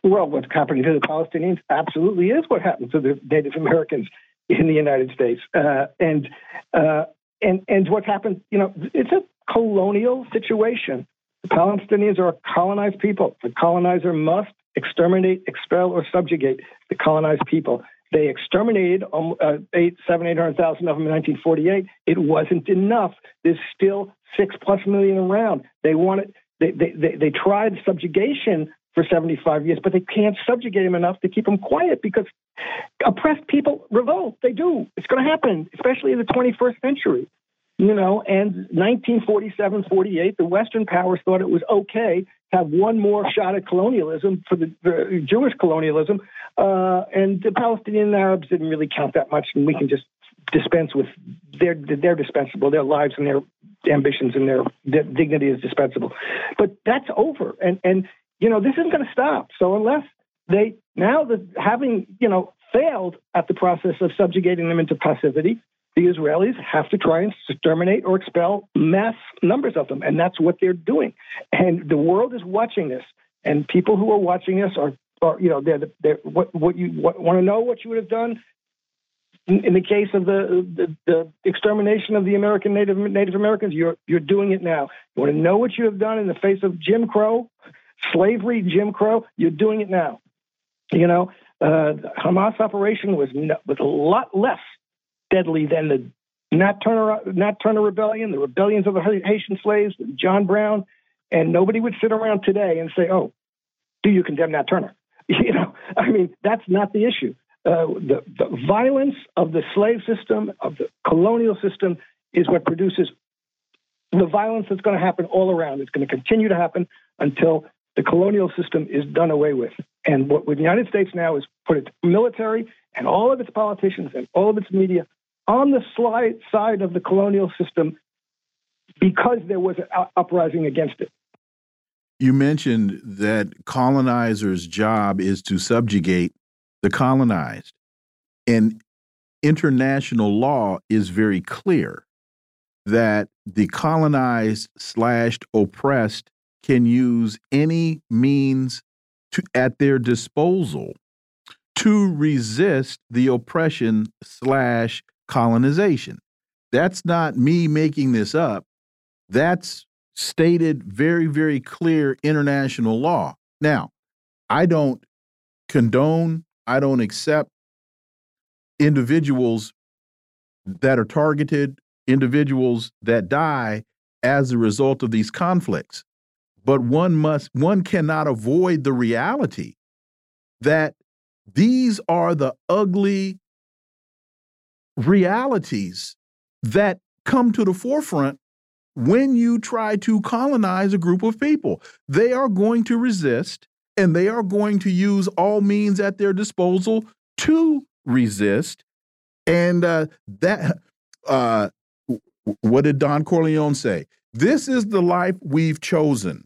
well what's happening to the Palestinians absolutely is what happened to the Native Americans in the United States uh, and uh, and and what's happened you know it's a colonial situation the Palestinians are a colonized people. The colonizer must exterminate, expel, or subjugate the colonized people. They exterminated um, uh, eight, seven, eight hundred thousand of them in 1948. It wasn't enough. There's still six plus million around. They wanted. They, they, they, they tried subjugation for 75 years, but they can't subjugate them enough to keep them quiet because oppressed people revolt. They do. It's going to happen, especially in the 21st century you know, and 1947, 48, the Western powers thought it was okay to have one more shot at colonialism for the, the Jewish colonialism, uh, and the Palestinian Arabs didn't really count that much, and we can just dispense with their they're dispensable, their lives and their ambitions and their, their dignity is dispensable, but that's over, and and you know this isn't going to stop. So unless they now that having you know failed at the process of subjugating them into passivity, the Israelis have to try and exterminate or expel mass numbers of them. And that's what they're doing. And the world is watching this. And people who are watching this are, are you know, they're, they're what, what you want to know what you would have done in, in the case of the, the, the extermination of the American Native Native Americans. You're you're doing it now. You want to know what you have done in the face of Jim Crow, slavery, Jim Crow. You're doing it now. You know, uh, Hamas operation was no, was a lot less deadly than the Nat Turner, Nat Turner Rebellion, the rebellions of the Haitian slaves, John Brown, and nobody would sit around today and say, "Oh, do you condemn Nat Turner?" <laughs> You know, I mean, that's not the issue. Uh, the, the violence of the slave system, of the colonial system, is what produces the violence that's going to happen all around. It's going to continue to happen until the colonial system is done away with. And what the United States now is put its military and all of its politicians and all of its media on the side of the colonial system because there was an uprising against it. You mentioned that colonizers' job is to subjugate the colonized. And international law is very clear that the colonized slash oppressed can use any means to, at their disposal to resist the oppression slash colonization. That's not me making this up. That's stated very, very clear international law. Now, I don't condone, I don't accept individuals that are targeted, individuals that die as a result of these conflicts. But one must, one cannot avoid the reality that these are the ugly realities that come to the forefront when you try to colonize a group of people. They are going to resist and they are going to use all means at their disposal to resist. And uh, that, uh, what did Don Corleone say? This is the life we've chosen.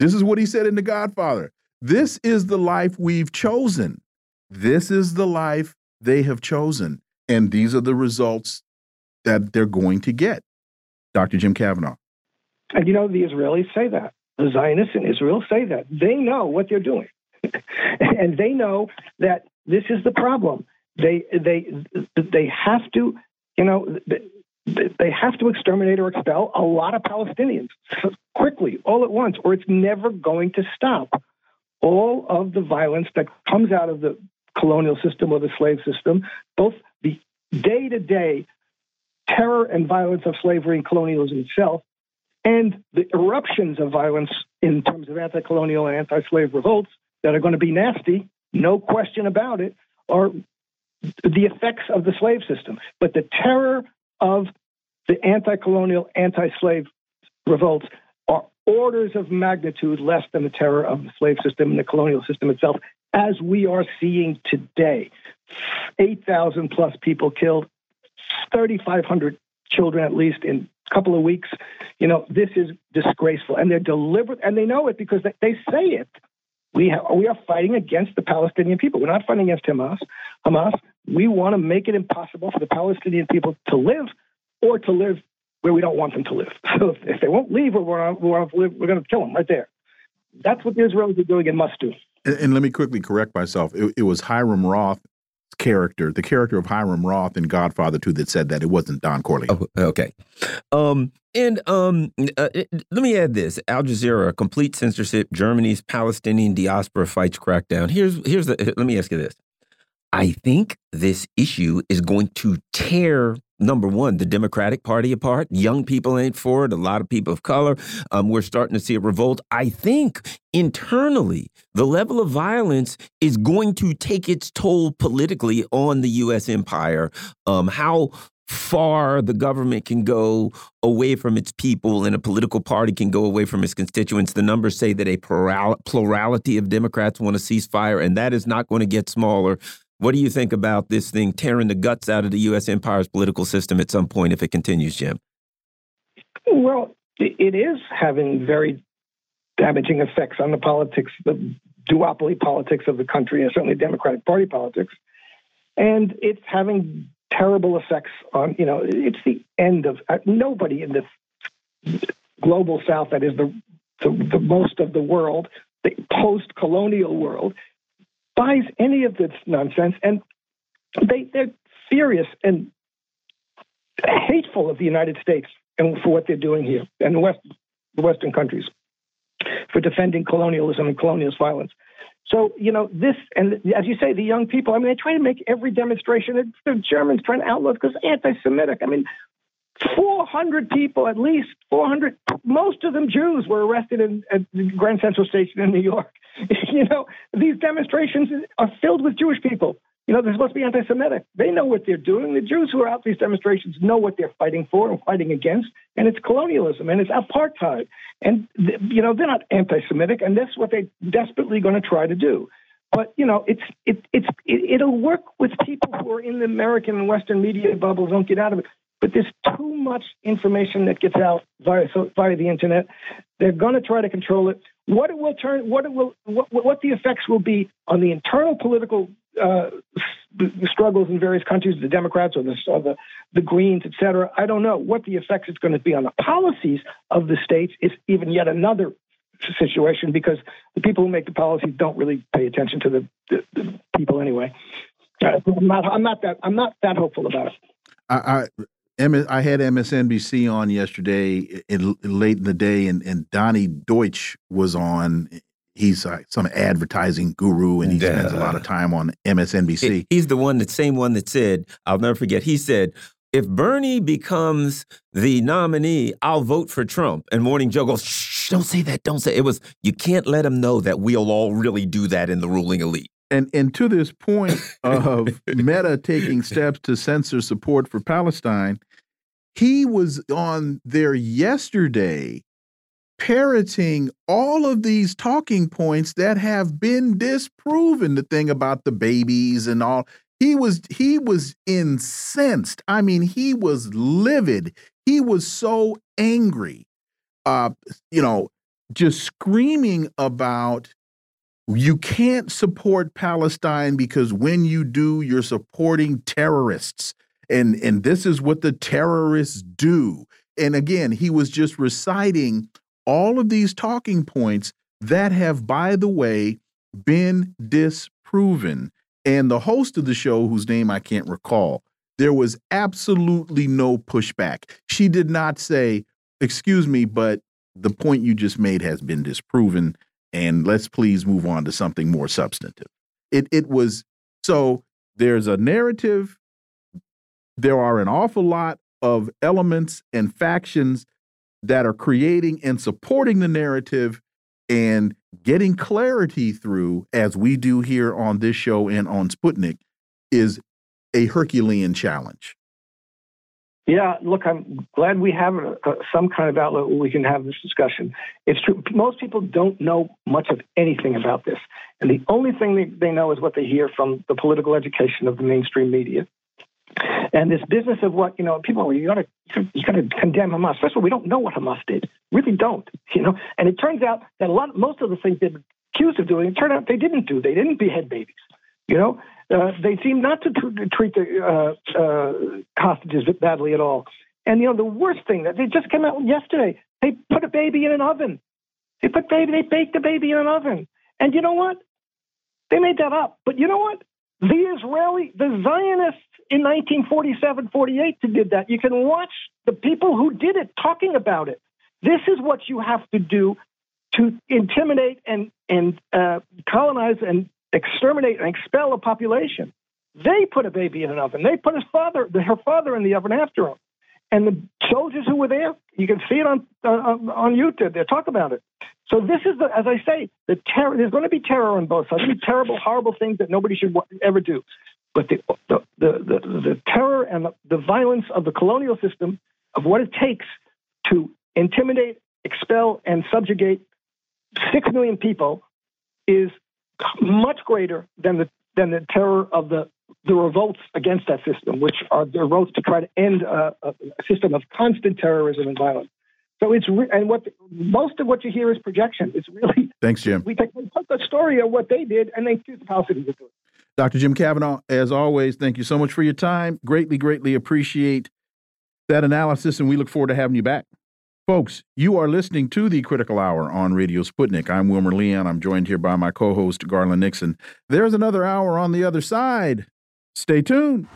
This is what he said in The Godfather. This is the life we've chosen. This is the life they have chosen. And these are the results that they're going to get. Dr. Jim Kavanagh. And you know, the Israelis say that. The Zionists in Israel say that. They know what they're doing. <laughs> and they know that this is the problem. They they they have to, you know, they have to exterminate or expel a lot of Palestinians <laughs> quickly, all at once, or it's never going to stop. All of the violence that comes out of the colonial system or the slave system, both the day to day terror and violence of slavery and colonialism itself, and the eruptions of violence in terms of anti colonial and anti slave revolts that are going to be nasty, no question about it, are the effects of the slave system. But the terror of the anti colonial, anti slave revolts are orders of magnitude less than the terror of the slave system and the colonial system itself, as we are seeing today. 8,000 plus people killed, 3,500 children at least in couple of weeks. You know, this is disgraceful. And they're deliberate, and they know it because they, they say it. We, have, we are fighting against the Palestinian people. We're not fighting against Hamas. Hamas. We want to make it impossible for the Palestinian people to live or to live where we don't want them to live. <laughs> So if, if they won't leave we're going to kill them right there. That's what the Israelis are doing and must do. And, and let me quickly correct myself. It, it was Hiram Roth character, the character of Hiram Roth in Godfather 2 that said that it wasn't Don Corleone. Oh, okay. Um, and um, uh, let me add this: Al Jazeera, complete censorship. Germany's Palestinian diaspora fights crackdown. Here's here's the. Let me ask you this: I think this issue is going to tear number one, the Democratic Party apart. Young people ain't for it. A lot of people of color. Um, we're starting to see a revolt. I think internally, the level of violence is going to take its toll politically on the U.S. empire. Um, how far the government can go away from its people and a political party can go away from its constituents. The numbers say that a plurality of Democrats want a ceasefire, and that is not going to get smaller. What do you think about this thing tearing the guts out of the U.S. empire's political system at some point if it continues, Jim? Well, it is having very damaging effects on the politics, the duopoly politics of the country, and certainly Democratic Party politics. And it's having terrible effects on, you know, it's the end of uh, nobody in the global South, that is the, the, the most of the world, the post colonial world, buys any of this nonsense, and they they're furious and hateful of the United States and for what they're doing here and the West the Western countries for defending colonialism and colonialist violence. So, you know, this, and as you say, the young people, I mean, they try to make every demonstration. The Germans trying to outlaw because anti Semitic. I mean, 400 people, at least 400, most of them Jews, were arrested in, at Grand Central Station in New York. <laughs> you know, these demonstrations are filled with Jewish people. You know, they're supposed to be anti Semitic. They know what they're doing. The Jews who are out these demonstrations know what they're fighting for and fighting against, and it's colonialism and it's apartheid. And, you know, they're not anti Semitic, and that's what they're desperately going to try to do. But you know, it's it, it's it, it'll work with people who are in the American and Western media bubbles. Don't get out of it but there's too much information that gets out via via the internet. They're going to try to control it. What it will turn, what it will, what, what the effects will be on the internal political uh, struggles in various countries, the Democrats or the or the, the Greens, et cetera. I don't know what the effects it's going to be on the policies of the states. Is even yet another situation because the people who make the policies don't really pay attention to the, the, the people anyway. Uh, I'm not, I'm not that I'm not that hopeful about it. I, I had MSNBC on yesterday in, late in the day, and, and Donny Deutsch was on. He's uh, some advertising guru, and he yeah. spends a lot of time on MSNBC. He's the one, the same one that said, "I'll never forget." He said, "If Bernie becomes the nominee, I'll vote for Trump." And Morning Joe goes, "Shh, don't say that. Don't say it was. You can't let him know that we'll all really do that in the ruling elite." And and to this point of <laughs> Meta taking steps to censor support for Palestine, he was on there yesterday parroting all of these talking points that have been disproven the thing about the babies and all. He was he was incensed. I mean he was livid. He was so angry uh you know just screaming about you can't support Palestine because when you do, you're supporting terrorists. And, and this is what the terrorists do. And again, he was just reciting all of these talking points that have, by the way, been disproven. And the host of the show, whose name I can't recall, there was absolutely no pushback. She did not say, Excuse me, but the point you just made has been disproven. And let's please move on to something more substantive. It, it was so there's a narrative, there are an awful lot of elements and factions that are creating and supporting the narrative and getting clarity through, as we do here on this show and on Sputnik, is a Herculean challenge. Yeah, look, I'm glad we have a, a, some kind of outlet where we can have this discussion. It's true. Most people don't know much of anything about this. And the only thing they, they know is what they hear from the political education of the mainstream media. And this business of what you know, people you got to you got to condemn Hamas. First of all, we don't know what Hamas did. Really don't. You know, and it turns out that a lot, most of the things they've accused of doing, it turned out they didn't do. They didn't behead babies. You know, uh, they seem not to tr- treat the uh, uh, hostages badly at all. And you know, the worst thing that they just came out yesterday, they put a baby in an oven. They put baby, they baked the baby in an oven. And you know what? They made that up. But you know what? The Israeli, the Zionists in 1947, 48 did that. You can watch the people who did it talking about it. This is what you have to do to intimidate and and uh, colonize and exterminate and expel a population. They put a baby in an oven. They put his father, her father, in the oven after him. And the soldiers who were there, you can see it on uh, on YouTube. They talk about it. So this is the, as I say, the terror. There's going to be terror on both sides. There's terrible, horrible things that nobody should ever do. But the the the, the, the terror and the, the violence of the colonial system of what it takes to intimidate, expel, and subjugate six million people is much greater than the than the terror of the the revolts against that system, which are the revolts to try to end a, a system of constant terrorism and violence. So it's re- and what most of what you hear is projection. It's really thanks, Jim. We take the story of what they did and they choose the Palestinians to do it. Dr. Jim Kavanagh, as always, thank you so much for your time. Greatly, greatly appreciate that analysis, and we look forward to having you back. Folks, you are listening to the Critical Hour on Radio Sputnik. I'm Wilmer Leon. I'm joined here by my co host, Garland Nixon. There's another hour on the other side. Stay tuned.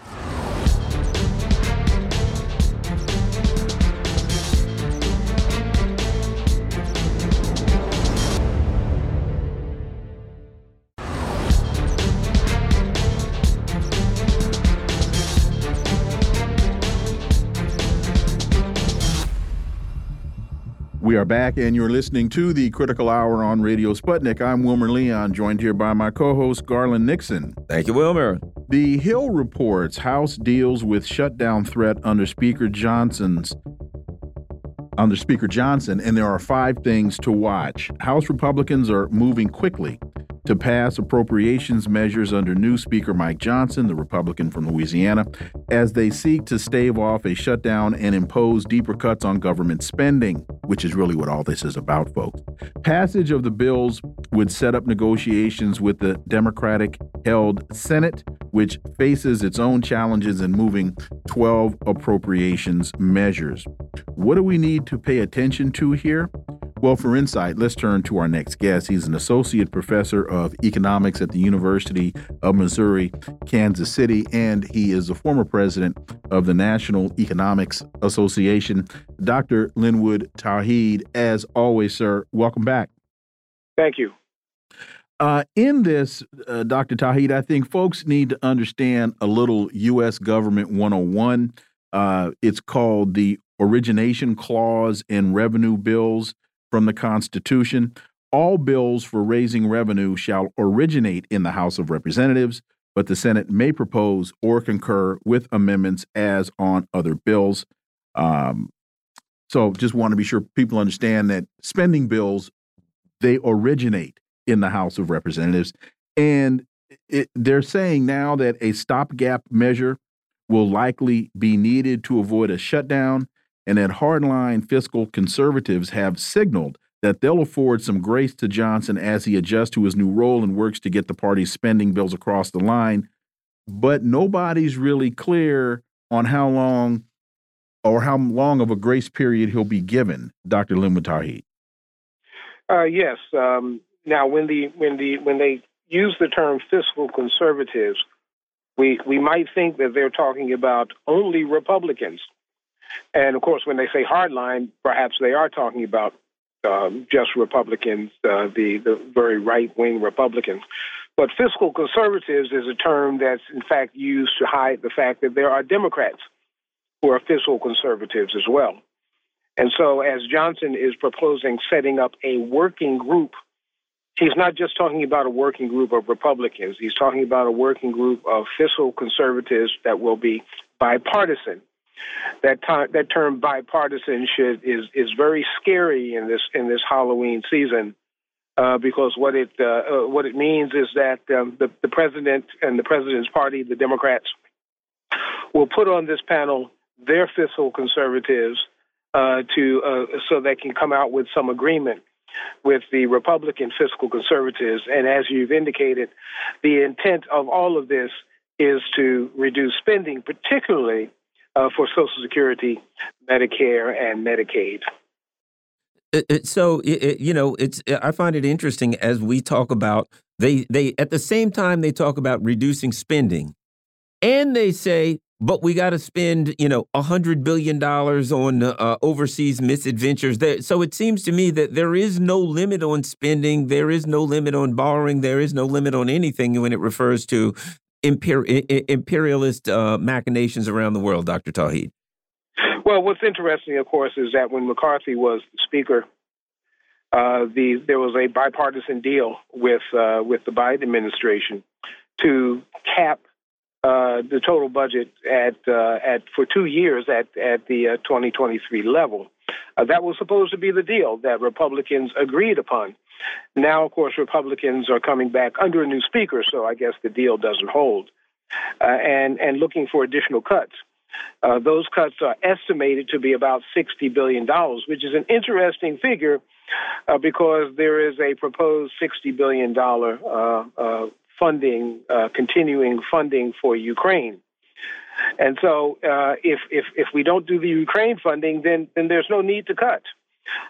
We are back, and you're listening to the Critical Hour on Radio Sputnik. I'm Wilmer Leon, joined here by my co host, Garland Nixon. Thank you, Wilmer. The Hill reports House deals with shutdown threat under Speaker Johnson's. Under Speaker Johnson, and there are five things to watch. House Republicans are moving quickly to pass appropriations measures under new Speaker Mike Johnson, the Republican from Louisiana, as they seek to stave off a shutdown and impose deeper cuts on government spending, which is really what all this is about, folks. Passage of the bills would set up negotiations with the Democratic held Senate, which faces its own challenges in moving 12 appropriations measures. What do we need to pay attention to here? Well, for insight, let's turn to our next guest. He's an associate professor of economics at the University of Missouri, Kansas City, and he is the former president of the National Economics Association. Dr. Linwood Tauheed, as always, sir, welcome back. Thank you. Uh, in this, uh, Dr. Tauheed, I think folks need to understand a little U.S. Government 101. Uh, it's called the Origination Clause in Revenue Bills from the Constitution. All bills for raising revenue shall originate in the House of Representatives, but the Senate may propose or concur with amendments as on other bills. Um, so just want to be sure people understand that spending bills, they originate in the House of Representatives. And it, they're saying now that a stopgap measure will likely be needed to avoid a shutdown and that hardline fiscal conservatives have signaled that they'll afford some grace to Johnson as he adjusts to his new role and works to get the party's spending bills across the line. But nobody's really clear on how long or how long of a grace period he'll be given, Dr. Linwood Uh, yes. Um, now, when the when the when they use the term fiscal conservatives, we we might think that they're talking about only Republicans, and of course, when they say hardline, perhaps they are talking about um, just Republicans, uh, the the very right wing Republicans. But fiscal conservatives is a term that's in fact used to hide the fact that there are Democrats who are fiscal conservatives as well. And so, as Johnson is proposing setting up a working group, he's not just talking about a working group of Republicans, he's talking about a working group of fiscal conservatives that will be bipartisan. That, that term bipartisanship is, is very scary in this, in this Halloween season. Uh, because what it uh, uh, what it means is that um, the the president and the president's party, the Democrats, will put on this panel their fiscal conservatives uh, to uh, so they can come out with some agreement with the Republican fiscal conservatives. And as you've indicated, the intent of all of this is to reduce spending, particularly uh, for Social Security, Medicare, and Medicaid. It, it, so it, you know, it's I find it interesting as we talk about they they at the same time they talk about reducing spending, and they say but we got to spend you know a hundred billion dollars on uh, overseas misadventures there so it seems to me that there is no limit on spending there is no limit on borrowing there is no limit on anything when it refers to imper imperialist uh, machinations around the world dr Tauheed? well what's interesting of course is that when mccarthy was speaker uh, the there was a bipartisan deal with uh, with the biden administration to cap uh, the total budget at uh, at for two years at at the uh, 2023 level. Uh, that was supposed to be the deal that Republicans agreed upon. Now, of course, Republicans are coming back under a new speaker, so I guess the deal doesn't hold. Uh, and and looking for additional cuts. Uh, those cuts are estimated to be about $60 billion, which is an interesting figure because there is a proposed $60 billion funding, uh, continuing funding for Ukraine. And so, uh, if if if we don't do the Ukraine funding, then then there's no need to cut.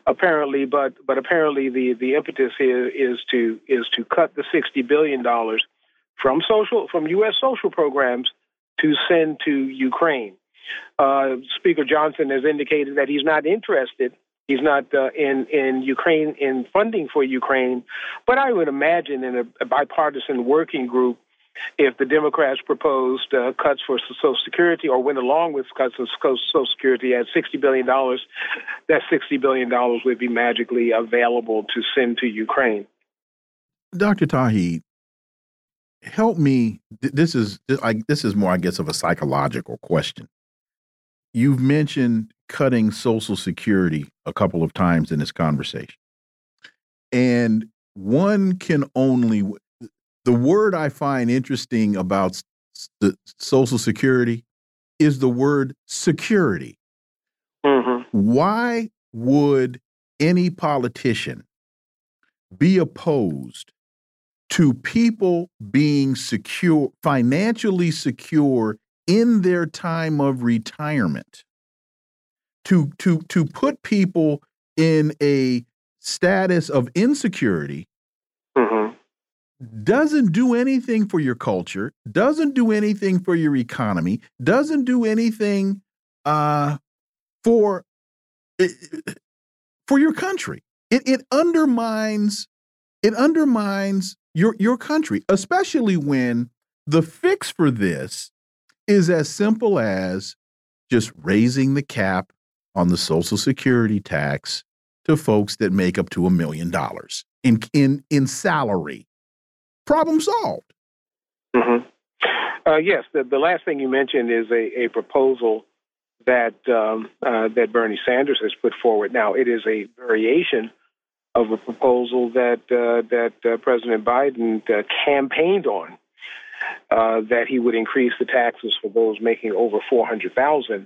Apparently, but but apparently the the impetus here is to is to cut the sixty billion dollars from social from U.S. social programs to send to Ukraine. Uh, Speaker Johnson has indicated that he's not interested He's not uh, in in Ukraine in funding for Ukraine, but I would imagine in a, a bipartisan working group, if the Democrats proposed uh, cuts for Social Security or went along with cuts of Social Security at sixty billion dollars, that sixty billion dollars would be magically available to send to Ukraine. Dr. Tauheed, help me. This is this is more, I guess, of a psychological question. You've mentioned cutting Social Security a couple of times in this conversation. And one can only, the word I find interesting about the Social Security is the word security. Mm -hmm. Why would any politician be opposed to people being secure, financially secure in their time of retirement? to to to put people in a status of insecurity. Doesn't do anything for your culture, doesn't do anything for your economy, doesn't do anything uh, for for your country. It it undermines it undermines your your country, especially when the fix for this is as simple as just raising the cap on the Social Security tax to folks that make up to a million dollars in in in salary. Problem solved. Mm -hmm. uh, yes, the, the last thing you mentioned is a, a proposal that um, uh, that Bernie Sanders has put forward. Now, it is a variation of a proposal that uh, that uh, President Biden uh, campaigned on, uh, that he would increase the taxes for those making over four hundred thousand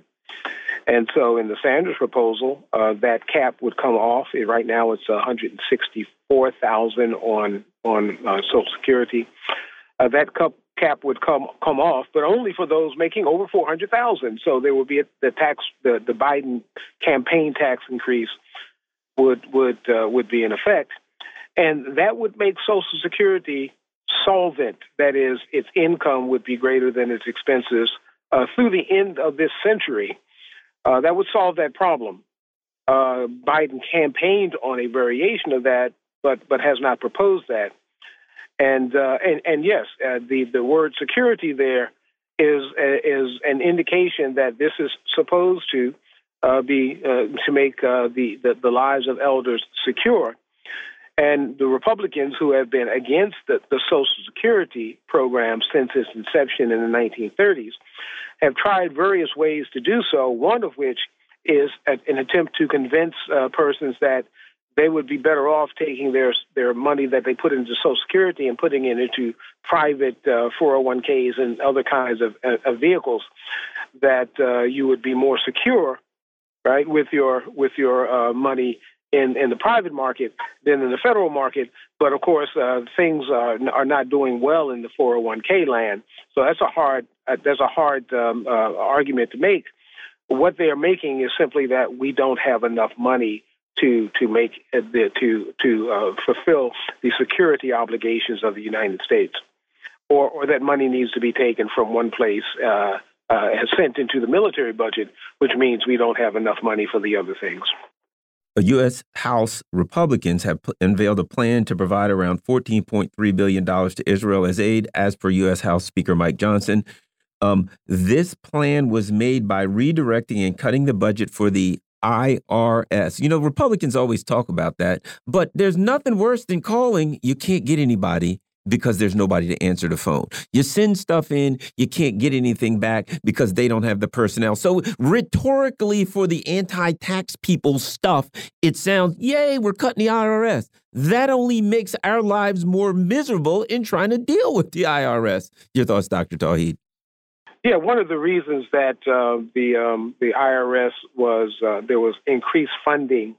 and so in the Sanders proposal, uh, that cap would come off. Right now, it's 164,000 on on uh, Social Security. Uh, that cap would come come off, but only for those making over 400,000. So there would be a, the tax, the, the Biden campaign tax increase would would uh, would be in effect. and that would make Social Security solvent. That is, its income would be greater than its expenses uh, through the end of this century. Uh, that would solve that problem. Uh, Biden campaigned on a variation of that, but but has not proposed that. And uh, and and yes, uh, the the word security there is is an indication that this is supposed to uh, be to make the, the the lives of elders secure. And the Republicans who have been against the, the, Social Security program since its inception in the 1930s have tried various ways to do so, one of which is an attempt to convince uh, persons that they would be better off taking their their money that they put into Social Security and putting it into private uh, 401ks and other kinds of, uh, of vehicles. That uh, you would be more secure, right, with your with your uh, money in, in the private market than in the federal market. But of course, uh, things are, are not doing well in the 401k land. So that's a hard uh, that's a hard um, uh, argument to make. What they are making is simply that we don't have enough money to to make uh, the, to to uh, fulfill the security obligations of the United States, or or that money needs to be taken from one place. Uh, uh, sent into the military budget, which means we don't have enough money for the other things. U.S. House Republicans have unveiled a plan to provide around $14.3 billion to Israel as aid, as per U.S. House Speaker Mike Johnson. Um, this plan was made by redirecting and cutting the budget for the IRS. You know, Republicans always talk about that, but there's nothing worse than calling, you can't get anybody, because there's nobody to answer the phone. You send stuff in, you can't get anything back because they don't have the personnel. So rhetorically for the anti-tax people stuff, it sounds, yay, we're cutting the IRS. That only makes our lives more miserable in trying to deal with the IRS. Your thoughts, Dr. Tauheed? Yeah, one of the reasons that uh, the um, the IRS was uh, there was increased funding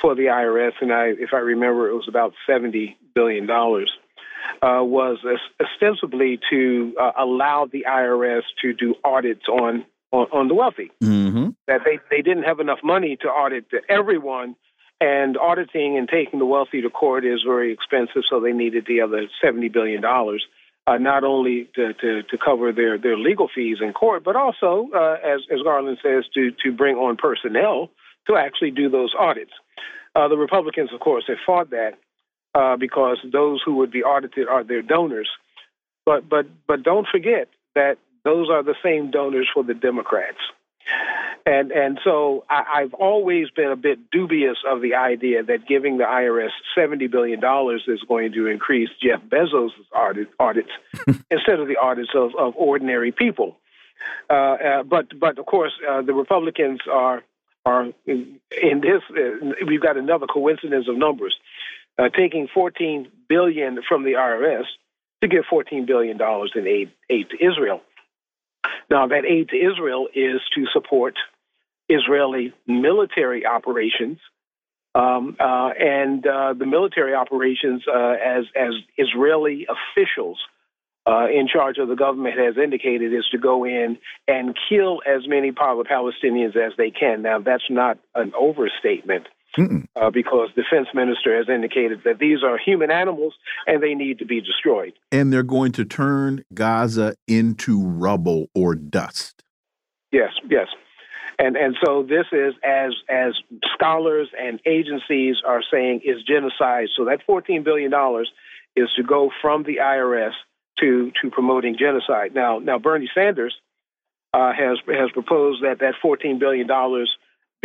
for the IRS, and I, if I remember, it was about seventy billion dollars uh, was ostensibly to uh, allow the IRS to do audits on on, on the wealthy. Mm-hmm. That they, they didn't have enough money to audit everyone, and auditing and taking the wealthy to court is very expensive, so they needed the other seventy billion dollars. Uh, not only to, to, to, cover their, their legal fees in court, but also, uh, as, as Garland says, to, to bring on personnel to actually do those audits. Uh, the Republicans, of course, have fought that uh, because those who would be audited are their donors. But but but don't forget that those are the same donors for the Democrats. And and so I, have always been a bit dubious of the idea that giving the IRS seventy billion dollars is going to increase Jeff Bezos' audit, audits <laughs> instead of the audits of, of ordinary people. Uh, uh, but but of course uh, the Republicans are are in, in this. Uh, we've got another coincidence of numbers uh, taking 14 billion from the IRS to give 14 billion dollars in aid aid to Israel. Now that aid to Israel is to support Israeli military operations. Um, uh, and uh, the military operations, uh, as as Israeli officials uh, in charge of the government has indicated, is to go in and kill as many Palestinians as they can. Now, that's not an overstatement uh, because defense minister has indicated that these are human animals and they need to be destroyed. And they're going to turn Gaza into rubble or dust. Yes, yes. And and so this is as as scholars and agencies are saying is genocide. So that 14 billion dollars is to go from the IRS to to promoting genocide. Now now Bernie Sanders uh, has has proposed that that 14 billion dollars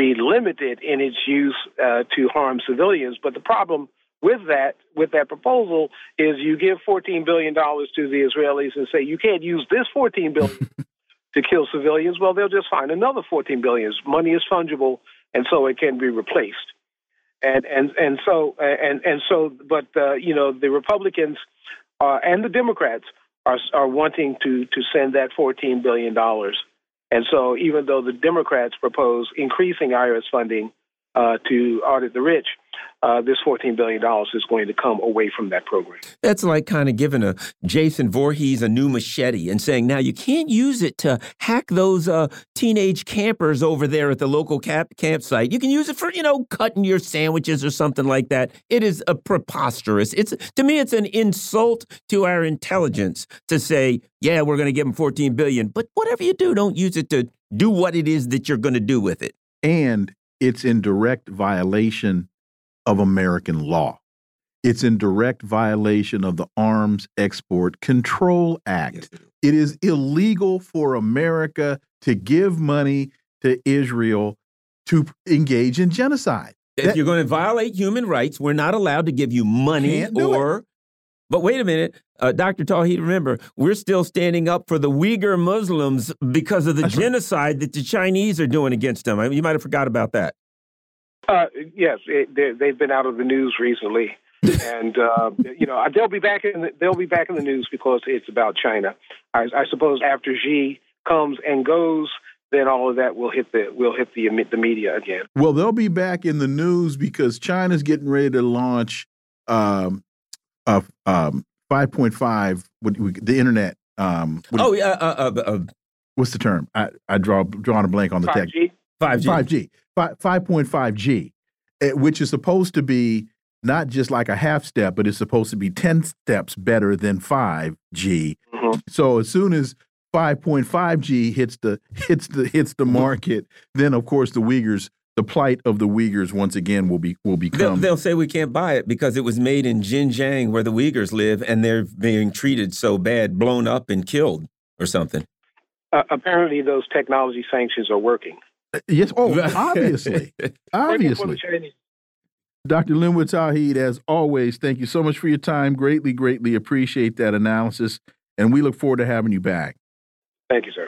be limited in its use uh, to harm civilians. But the problem with that with that proposal is you give 14 billion dollars to the Israelis and say you can't use this 14 billion <laughs> to kill civilians. Well, they'll just find another 14 billion. Money is fungible, and so it can be replaced. And and and so and and so, but uh, you know the Republicans uh, and the Democrats are are wanting to to send that 14 billion dollars and so, even though the Democrats propose increasing IRS funding, uh, to audit the rich, uh, this $14 billion is going to come away from that program. That's like kind of giving a Jason Voorhees a new machete and saying, now you can't use it to hack those uh, teenage campers over there at the local camp campsite. You can use it for, you know, cutting your sandwiches or something like that. It is a preposterous. It's to me, it's an insult to our intelligence to say, yeah, we're going to give them 14 billion, but whatever you do, don't use it to do what it is that you're going to do with it. And it's in direct violation of American law. It's in direct violation of the Arms Export Control Act. Yes, it is illegal for America to give money to Israel to engage in genocide. If that, you're going to violate human rights, we're not allowed to give you money or. But wait a minute, uh, Dr. Tauheed, remember, we're still standing up for the Uyghur Muslims because of the That's genocide right. that the Chinese are doing against them. I mean, you might have forgot about that. Uh, yes, it, they've been out of the news recently, <laughs> and uh, you know they'll be back in the, they'll be back in the news because it's about China. I, I suppose after Xi comes and goes, then all of that will hit the will hit the the media again. Well, they'll be back in the news because China's getting ready to launch um, a um, 5.5 the internet. Um, oh yeah, uh, uh, uh, what's the term? I, I draw drawing a blank on the 5G? tech. 5G. 5G. 5.5G, eh, which is supposed to be not just like a half step, but it's supposed to be 10 steps better than 5G. Mm -hmm. So as soon as 5.5G hits the hits the hits the market, then of course the Uyghurs the plight of the Uyghurs once again will be will become. They'll, they'll, say we can't buy it because it was made in Xinjiang, where the Uyghurs live, and they're being treated so bad, blown up and killed, or something. Uh, apparently, those technology sanctions are working. Yes. Oh, <laughs> obviously. obviously. Dr. Linwood Tauheed, as always, thank you so much for your time. Greatly, greatly appreciate that analysis. And we look forward to having you back. Thank you, sir.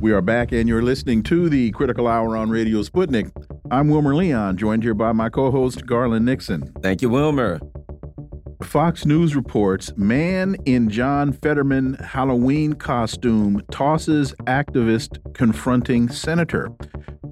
We are back, and you're listening to the Critical Hour on Radio Sputnik. I'm Wilmer Leon, joined here by my co host, Garland Nixon. Thank you, Wilmer. Fox News reports man in John Fetterman Halloween costume tosses activist confronting senator.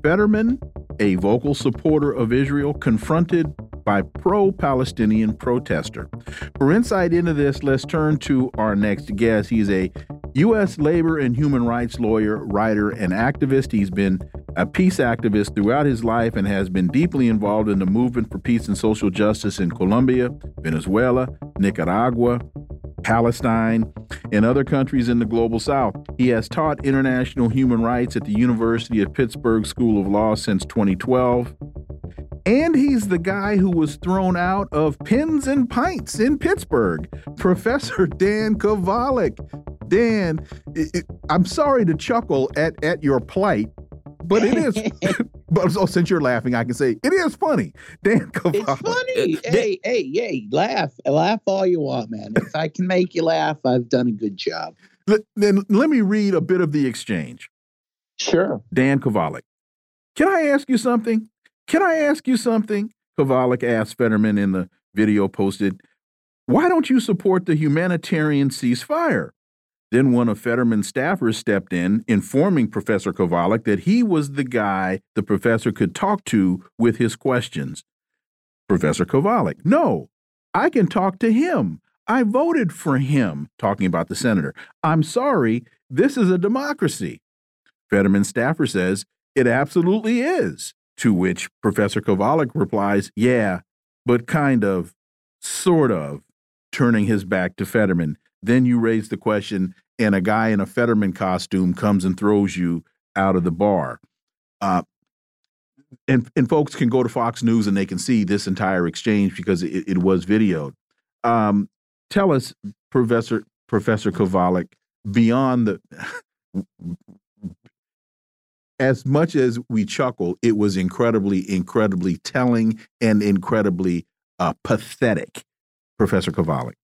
Fetterman, a vocal supporter of Israel, confronted by pro Palestinian protester. For insight into this, let's turn to our next guest. He's a U.S. labor and human rights lawyer, writer, and activist. He's been a peace activist throughout his life and has been deeply involved in the movement for peace and social justice in Colombia, Venezuela, Nicaragua, Palestine, and other countries in the global south. He has taught international human rights at the University of Pittsburgh School of Law since 2012. And he's the guy who was thrown out of Pins and Pints in Pittsburgh, Professor <laughs> Dan Kovalik. Dan, it, it, I'm sorry to chuckle at at your plight, but it is. <laughs> <laughs> but oh, since you're laughing, I can say it is funny. Dan Kovalik. It's funny. Uh, uh, hey, hey, hey, laugh, laugh all you want, man. If I can make you laugh, I've done a good job. Then let me read a bit of the exchange. Sure. Dan Kovalik. Can I ask you something? Can I ask you something? Kovalik asked Fetterman in the video posted. Why don't you support the humanitarian ceasefire? Then one of Fetterman's staffers stepped in, informing Professor Kovalik that he was the guy the professor could talk to with his questions. Professor Kovalik, no, I can talk to him. I voted for him, talking about the senator. I'm sorry, this is a democracy. Fetterman's staffer says, it absolutely is. To which Professor Kovalik replies, yeah, but kind of, sort of, turning his back to Fetterman. Then you raise the question, and a guy in a Fetterman costume comes and throws you out of the bar. Uh, and and folks can go to Fox News and they can see this entire exchange because it, it was videoed. Um, tell us, Professor Professor Kovalik, beyond the as much as we chuckle, it was incredibly, incredibly telling and incredibly uh, pathetic, Professor Kovalik.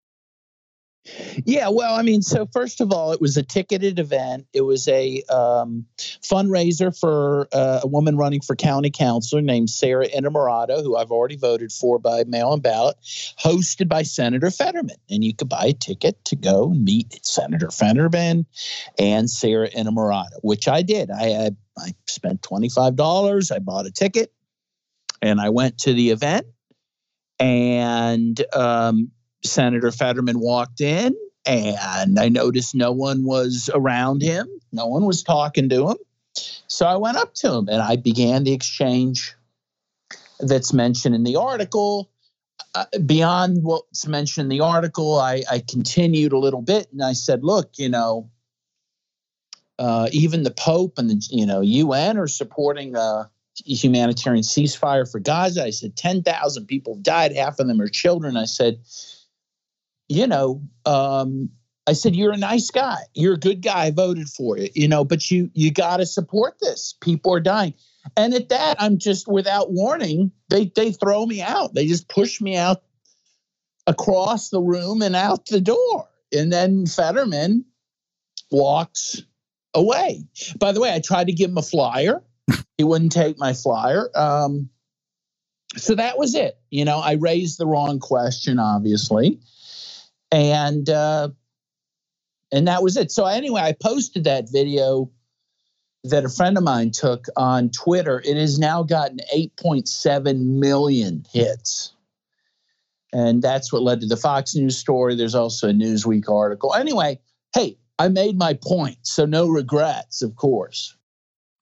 Yeah, well, I mean, so first of all, it was a ticketed event. It was a um, fundraiser for uh, a woman running for county councilor named Sarah Innamorato, who I've already voted for by mail and ballot, hosted by Senator Fetterman. And you could buy a ticket to go meet Senator Fetterman and Sarah Innamorato, which I did. I, I, I spent $25. I bought a ticket and I went to the event. And um, Senator Fetterman walked in, and I noticed no one was around him. No one was talking to him. So I went up to him and I began the exchange that's mentioned in the article. Uh, beyond what's mentioned in the article, I, I, continued a little bit and I said, look, you know, uh, even the Pope and the you know UN are supporting a humanitarian ceasefire for Gaza. I said 10,000 people died, half of them are children. I said, you know, um, I said, "You're a nice guy. You're a good guy. I voted for you. You know, but you you got to support this. People are dying." And at that, I'm just without warning, they they throw me out. They just push me out across the room and out the door. And then Fetterman walks away. By the way, I tried to give him a flyer. he wouldn't take my flyer. Um, so that was it. You know, I raised the wrong question, obviously and uh, and that was it. So anyway, I posted that video that a friend of mine took on Twitter. It has now gotten 8.7 million hits. And that's what led to the Fox News story. There's also a Newsweek article. Anyway, hey, I made my point. So no regrets, of course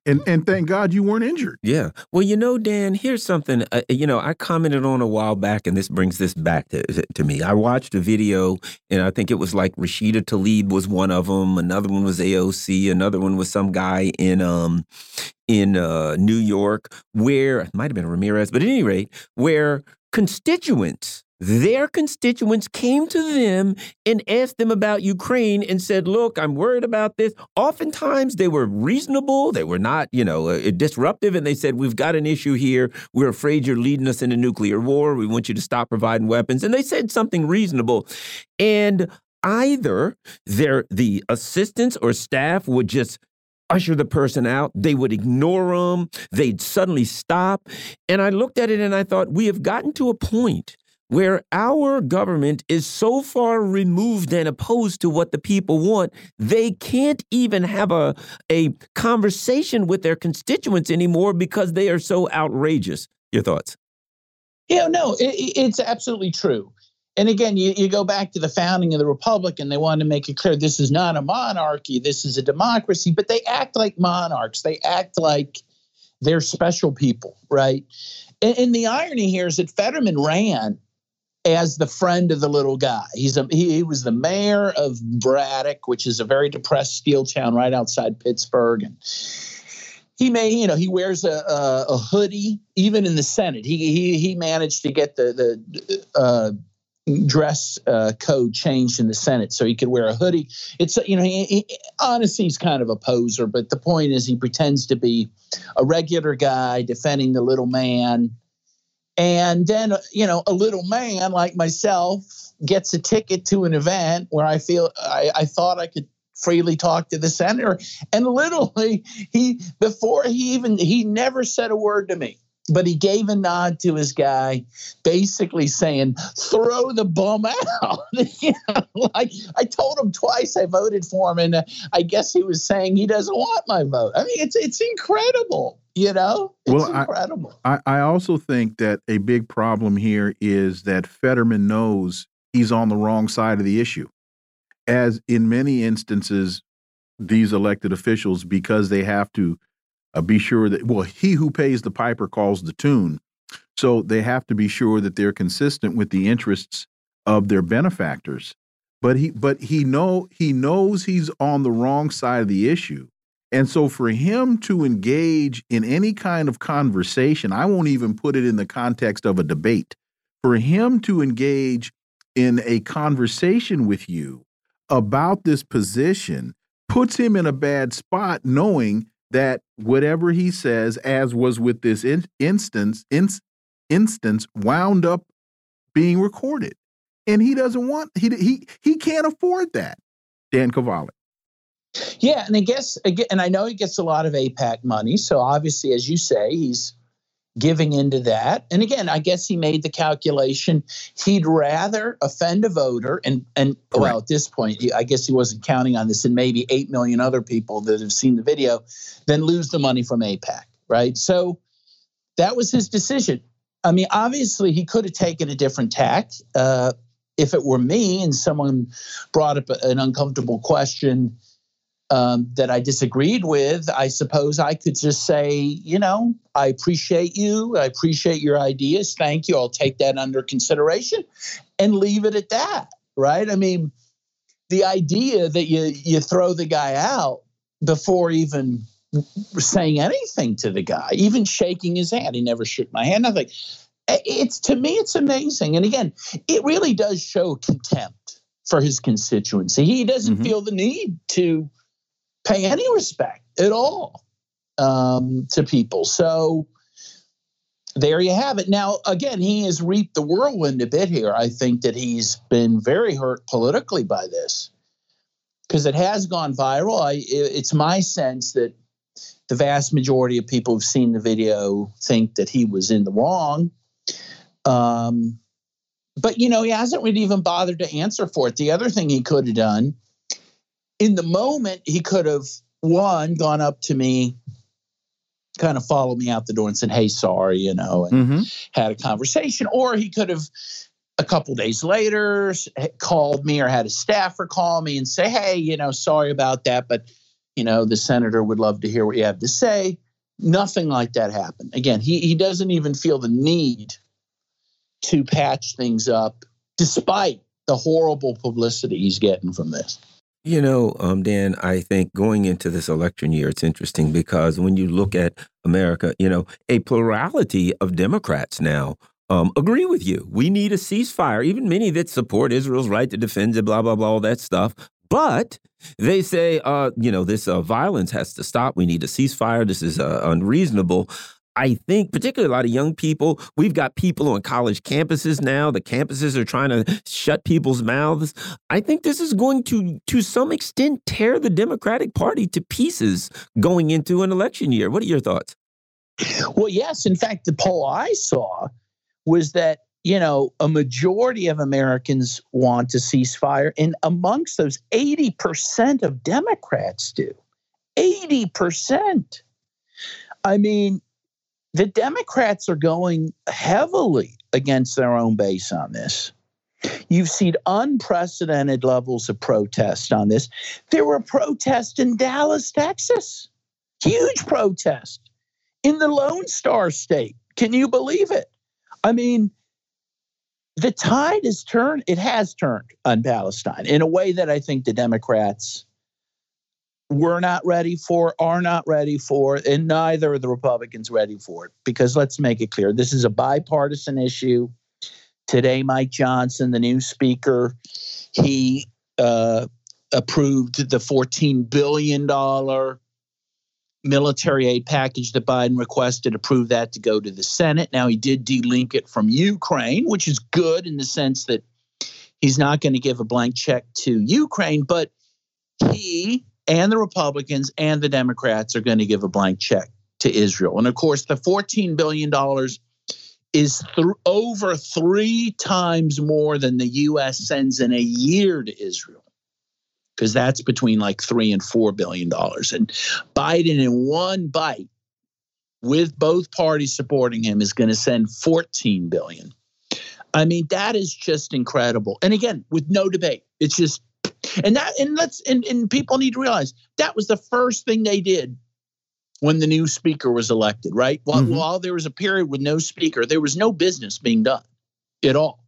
and and thank God you weren't injured. Yeah. Well, you know, Dan, here's something. Uh, you know, I commented on a while back, and this brings this back to to me. I watched a video, and I think it was like Rashida Tlaib was one of them. Another one was AOC. Another one was some guy in um in uh, New York, where it might have been Ramirez, but at any rate, where constituents their constituents came to them and asked them about Ukraine and said, Look, I'm worried about this. Oftentimes they were reasonable. They were not, you know, uh, disruptive. And they said, We've got an issue here. We're afraid you're leading us into nuclear war. We want you to stop providing weapons. And they said something reasonable. And either their the assistants or staff would just usher the person out. They would ignore them. They'd suddenly stop. And I looked at it and I thought, we have gotten to a point where our government is so far removed and opposed to what the people want, they can't even have a, a conversation with their constituents anymore because they are so outrageous. Your thoughts? Yeah, no, it, it's absolutely true. And again, you, you go back to the founding of the Republic, and they wanted to make it clear this is not a monarchy, this is a democracy, but they act like monarchs. They act like they're special people, right? And, and the irony here is that Fetterman ran as the friend of the little guy. He's a he, he, was the mayor of Braddock, which is a very depressed steel town right outside Pittsburgh, and he may you know he wears a, a, a hoodie even in the Senate. He he he managed to get the the. Uh, dress uh, code changed in the Senate so he could wear a hoodie. It's you know he, he, honestly he's kind of a poser, but the point is he pretends to be a regular guy defending the little man and then, uh, you know, a little man like myself gets a ticket to an event where I feel I, I thought I could freely talk to the senator. And literally, he, before he even, he never said a word to me but he gave a nod to his guy, basically saying, "Throw the bum <laughs> out." you know, like I told him twice, I voted for him, and uh, I guess he was saying he doesn't want my vote. I mean, it's it's incredible. You know, it's well, incredible. I, I also think that a big problem here is that Fetterman knows he's on the wrong side of the issue, as in many instances, these elected officials because they have to uh, be sure that well he who pays the piper calls the tune. So they have to be sure that they're consistent with the interests of their benefactors. But he but he know he knows he's on the wrong side of the issue. And so for him to engage in any kind of conversation i won't even put it in the context of a debate for him to engage in a conversation with you about this position puts him in a bad spot knowing that whatever he says, as was with this in instance, in instance, wound up being recorded, and he doesn't want he he he can't afford that. Dan Kovalik. Yeah, and I guess again, and I know he gets a lot of AIPAC money, so obviously, as you say, he's giving into that. And again, I guess he made the calculation he'd rather offend a voter and and Correct. well at this point I guess he wasn't counting on this and maybe 8 million other people that have seen the video than lose the money from AIPAC, right? So that was his decision. I mean, obviously he could have taken a different tack. Uh, if it were me and someone brought up an uncomfortable question um, that I disagreed with, I suppose I could just say, you know, I appreciate you. I appreciate your ideas. Thank you. I'll take that under consideration and leave it at that. Right. I mean, the idea that you, you throw the guy out before even saying anything to the guy, even shaking his hand, he never shook my hand, nothing. It's to me, it's amazing. And again, it really does show contempt for his constituency. He doesn't mm-hmm. feel the need to pay any respect at all um, to people. So there you have it. Now, again, he has reaped the whirlwind a bit here. I think that he's been very hurt politically by this because it has gone viral. I, it's my sense that the vast majority of people who've seen the video think that he was in the wrong. Um, but you know, he hasn't really even bothered to answer for it. The other thing he could have done in the moment, he could have one gone up to me, kind of followed me out the door and said, "Hey, sorry," you know, and mm-hmm. had a conversation, or he could have a couple days later called me or had a staffer call me and say, "Hey, you know, sorry about that, but you know, the senator would love to hear what you have to say." Nothing like that happened. Again, he he doesn't even feel the need to patch things up, despite the horrible publicity he's getting from this. You know, um, Dan, I think going into this election year, it's interesting because when you look at America, you know, a plurality of Democrats now um, agree with you. We need a ceasefire. Even many that support Israel's right to defend it, blah, blah, blah, all that stuff. But they say, uh, you know, this uh, violence has to stop. We need a ceasefire. This is uh, unreasonable. I think, particularly a lot of young people, we've got people on college campuses now. The campuses are trying to shut people's mouths. I think this is going to, to some extent, tear the Democratic Party to pieces going into an election year. What are your thoughts? Well, yes. In fact, the poll I saw was that, you know, a majority of Americans want a ceasefire. And amongst those, 80% of Democrats do. 80%. I mean, the Democrats are going heavily against their own base on this. You've seen unprecedented levels of protest on this. There were protests in Dallas, Texas, huge protest in the Lone Star State. Can you believe it? I mean, the tide has turned, it has turned on Palestine in a way that I think the Democrats we're not ready for, are not ready for, and neither are the Republicans ready for it. Because let's make it clear this is a bipartisan issue. Today, Mike Johnson, the new speaker, he uh, approved the $14 billion military aid package that Biden requested, approved that to go to the Senate. Now, he did delink it from Ukraine, which is good in the sense that he's not going to give a blank check to Ukraine, but he and the Republicans and the Democrats are going to give a blank check to Israel. And of course, the $14 billion is th- over three times more than the U.S. sends in a year to Israel, because that's between like three and four billion dollars. And Biden, in one bite, with both parties supporting him, is going to send 14 billion. I mean, that is just incredible. And again, with no debate, it's just and that and let's and, and people need to realize that was the first thing they did when the new speaker was elected, right? While, mm-hmm. while there was a period with no speaker, there was no business being done at all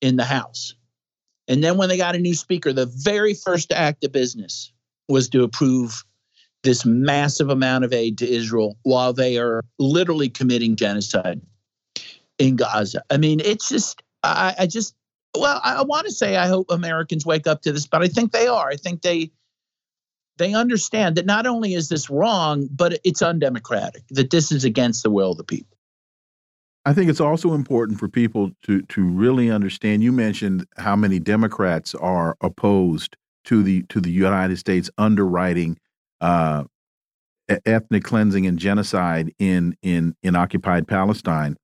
in the House. And then when they got a new speaker, the very first act of business was to approve this massive amount of aid to Israel while they are literally committing genocide in Gaza. I mean, it's just, I, I just, well, I, want to say I hope Americans wake up to this, but I think they are. I think they they understand that not only is this wrong, but it's undemocratic, that this is against the will of the people. I think it's also important for people to to really understand. You mentioned how many Democrats are opposed to the to the United States underwriting uh, ethnic cleansing and genocide in in in occupied Palestine.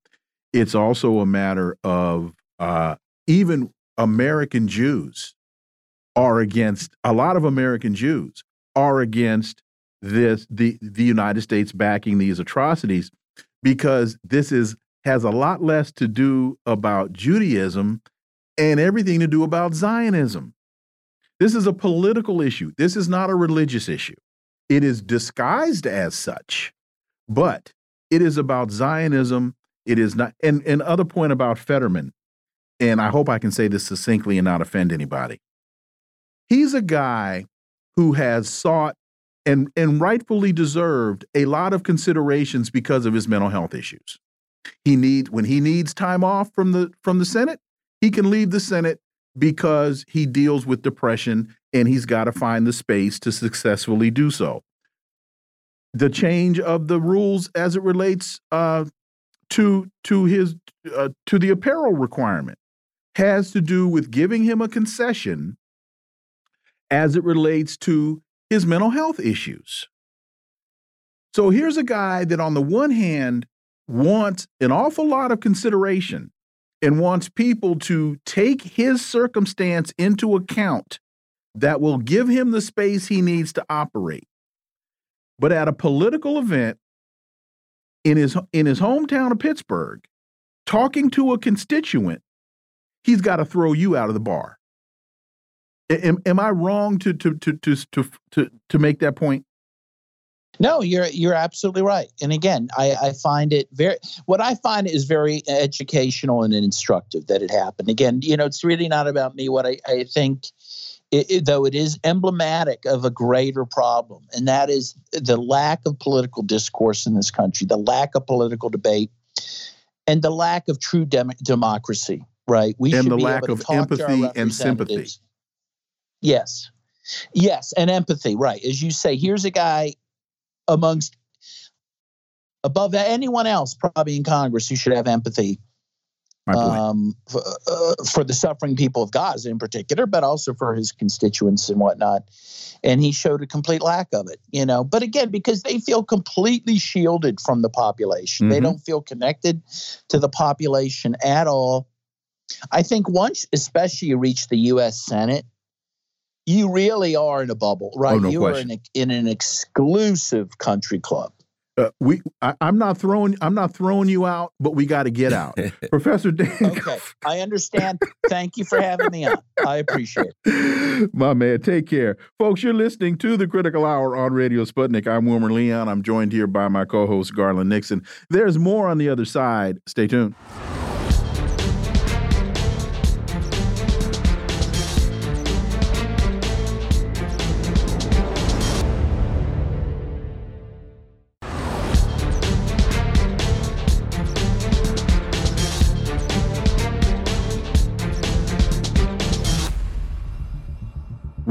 It's also a matter of uh, even American Jews are against a lot of American Jews are against this the the United States backing these atrocities because this is has a lot less to do about Judaism and everything to do about Zionism. This is a political issue. This is not a religious issue. It is disguised as such, but it is about Zionism. It is not. And another point about Fetterman, and I hope I can say this succinctly and not offend anybody. He's a guy who has sought and and rightfully deserved a lot of considerations because of his mental health issues. He need when he needs time off from the from the Senate, he can leave the Senate because he deals with depression and he's got to find the space to successfully do so. The change of the rules as it relates uh, to to his uh, to the apparel requirement has to do with giving him a concession as it relates to his mental health issues. So here's a guy that, on the one hand, wants an awful lot of consideration and wants people to take his circumstance into account that will give him the space he needs to operate. But at a political event in his in his hometown of Pittsburgh, talking to a constituent, he's got to throw you out of the bar. Am, am I wrong to to to to to to, make that point? No, you're you're absolutely right. And again, I, I find it very what I find is very educational and instructive that it happened. Again, you know, it's really not about me. What I, I think it, it, though it is emblematic of a greater problem, and that is the lack of political discourse in this country, the lack of political debate, and the lack of true dem- democracy. Right? We and the lack of empathy and sympathy. Yes, yes, and empathy. Right, as you say, here's a guy amongst above anyone else probably in Congress who should have empathy um, for, uh, for, the suffering people of Gaza in particular, but also for his constituents and whatnot. And he showed a complete lack of it, you know. But again, because they feel completely shielded from the population, mm-hmm. they don't feel connected to the population at all. I think once, especially you reach the U.S. Senate, you really are in a bubble, right? Oh, no you question. are in, a, in an exclusive country club. Uh, we, I, am not throwing, I'm not throwing you out, but we got to get out, <laughs> <laughs> Professor Dan. Okay, I understand. Thank you for having me on. I appreciate it. <laughs> My man, take care, folks. You're listening to the Critical Hour on Radio Sputnik. I'm Wilmer Leon. I'm joined here by my co-host Garland Nixon. There's more on the other side. Stay tuned.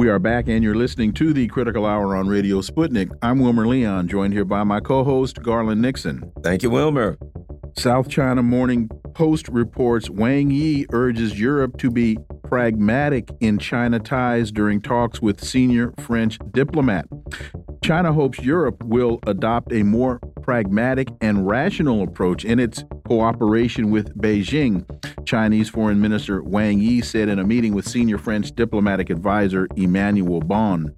We are back, and you're listening to the Critical Hour on Radio Sputnik. I'm Wilmer Leon, joined here by my co host, Garland Nixon. Thank you, Wilmer. South China Morning Post reports Wang Yi urges Europe to be pragmatic in China ties during talks with senior French diplomat. China hopes Europe will adopt a more pragmatic and rational approach in its cooperation with Beijing, Chinese Foreign Minister Wang Yi said in a meeting with senior French diplomatic advisor Emmanuel Bonne.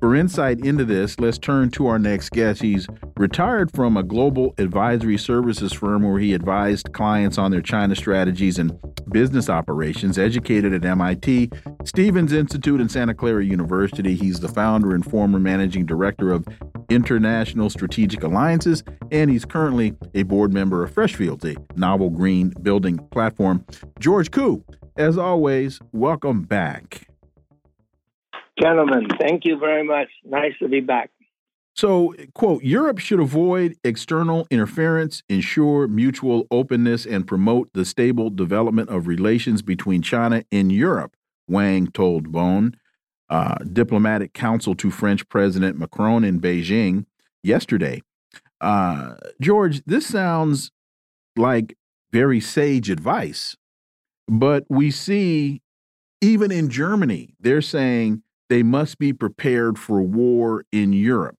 For insight into this, let's turn to our next guest. He's retired from a global advisory services firm where he advised clients on their China strategies and business operations, educated at MIT, Stevens Institute, and Santa Clara University. He's the founder and former managing director of International Strategic Alliances, and he's currently a board member of Freshfields, a novel green building platform. George Koo, as always, welcome back. Gentlemen, thank you very much. Nice to be back. So, quote, Europe should avoid external interference, ensure mutual openness, and promote the stable development of relations between China and Europe, Wang told Bonne. uh, diplomatic council to French President Macron in Beijing yesterday. Uh, George, this sounds like very sage advice, but we see even in Germany, they're saying they must be prepared for war in Europe.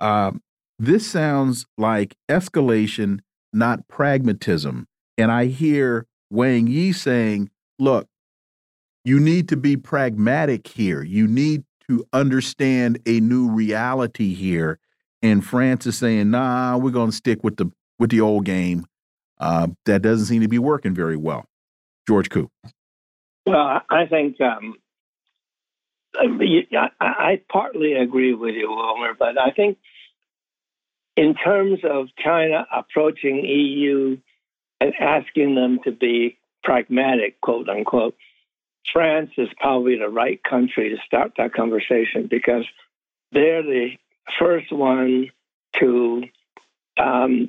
Um, this sounds like escalation, not pragmatism. And I hear Wang Yi saying, look, you need to be pragmatic here. You need to understand a new reality here. And France is saying, nah, we're going to stick with the with the old game. Uh, that doesn't seem to be working very well. George Koo. Well, I think um, I, I partly agree with you, Wilmer, but I think in terms of China approaching EU and asking them to be pragmatic, quote unquote, France is probably the right country to start that conversation because they're the first one to um,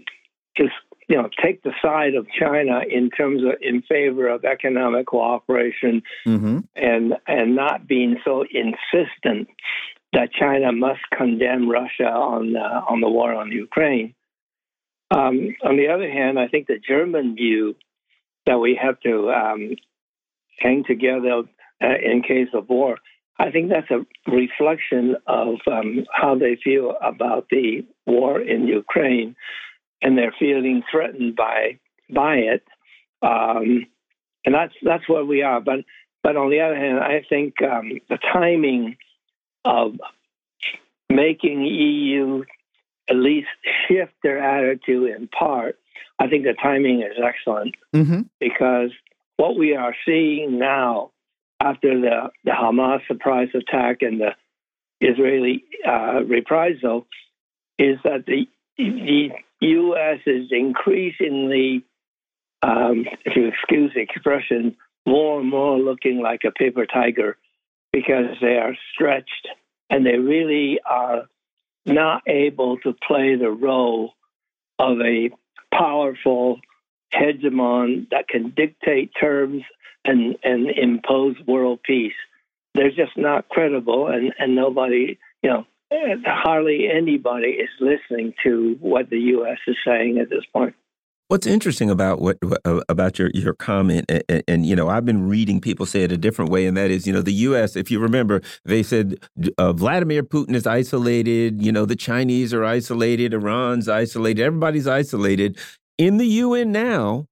just you know take the side of China in terms of in favor of economic cooperation mm-hmm. and and not being so insistent that China must condemn Russia on uh, on the war on Ukraine. Um, on the other hand, I think the German view that we have to um, hang together uh, in case of war, I think that's a reflection of um, how they feel about the war in Ukraine, and they're feeling threatened by by it. Um, and that's that's where we are. But but on the other hand, I think um, the timing of making EU at least shift their attitude in part, I think the timing is excellent mm-hmm. because what we are seeing now after the, the Hamas surprise attack and the Israeli uh, reprisal is that the, the U.S. is increasingly, um, if you excuse the expression, more and more looking like a paper tiger because they are stretched and they really are not able to play the role of a powerful hegemon that can dictate terms and, and impose world peace. They're just not credible, and, and nobody, you know, hardly anybody is listening to what the U.S. is saying at this point. What's interesting about what about your your comment, and, and, you know, I've been reading people say it a different way, and that is, you know, the U.S. If you remember, they said uh, Vladimir Putin is isolated. You know, the Chinese are isolated, Iran's isolated, everybody's isolated. In the UN now,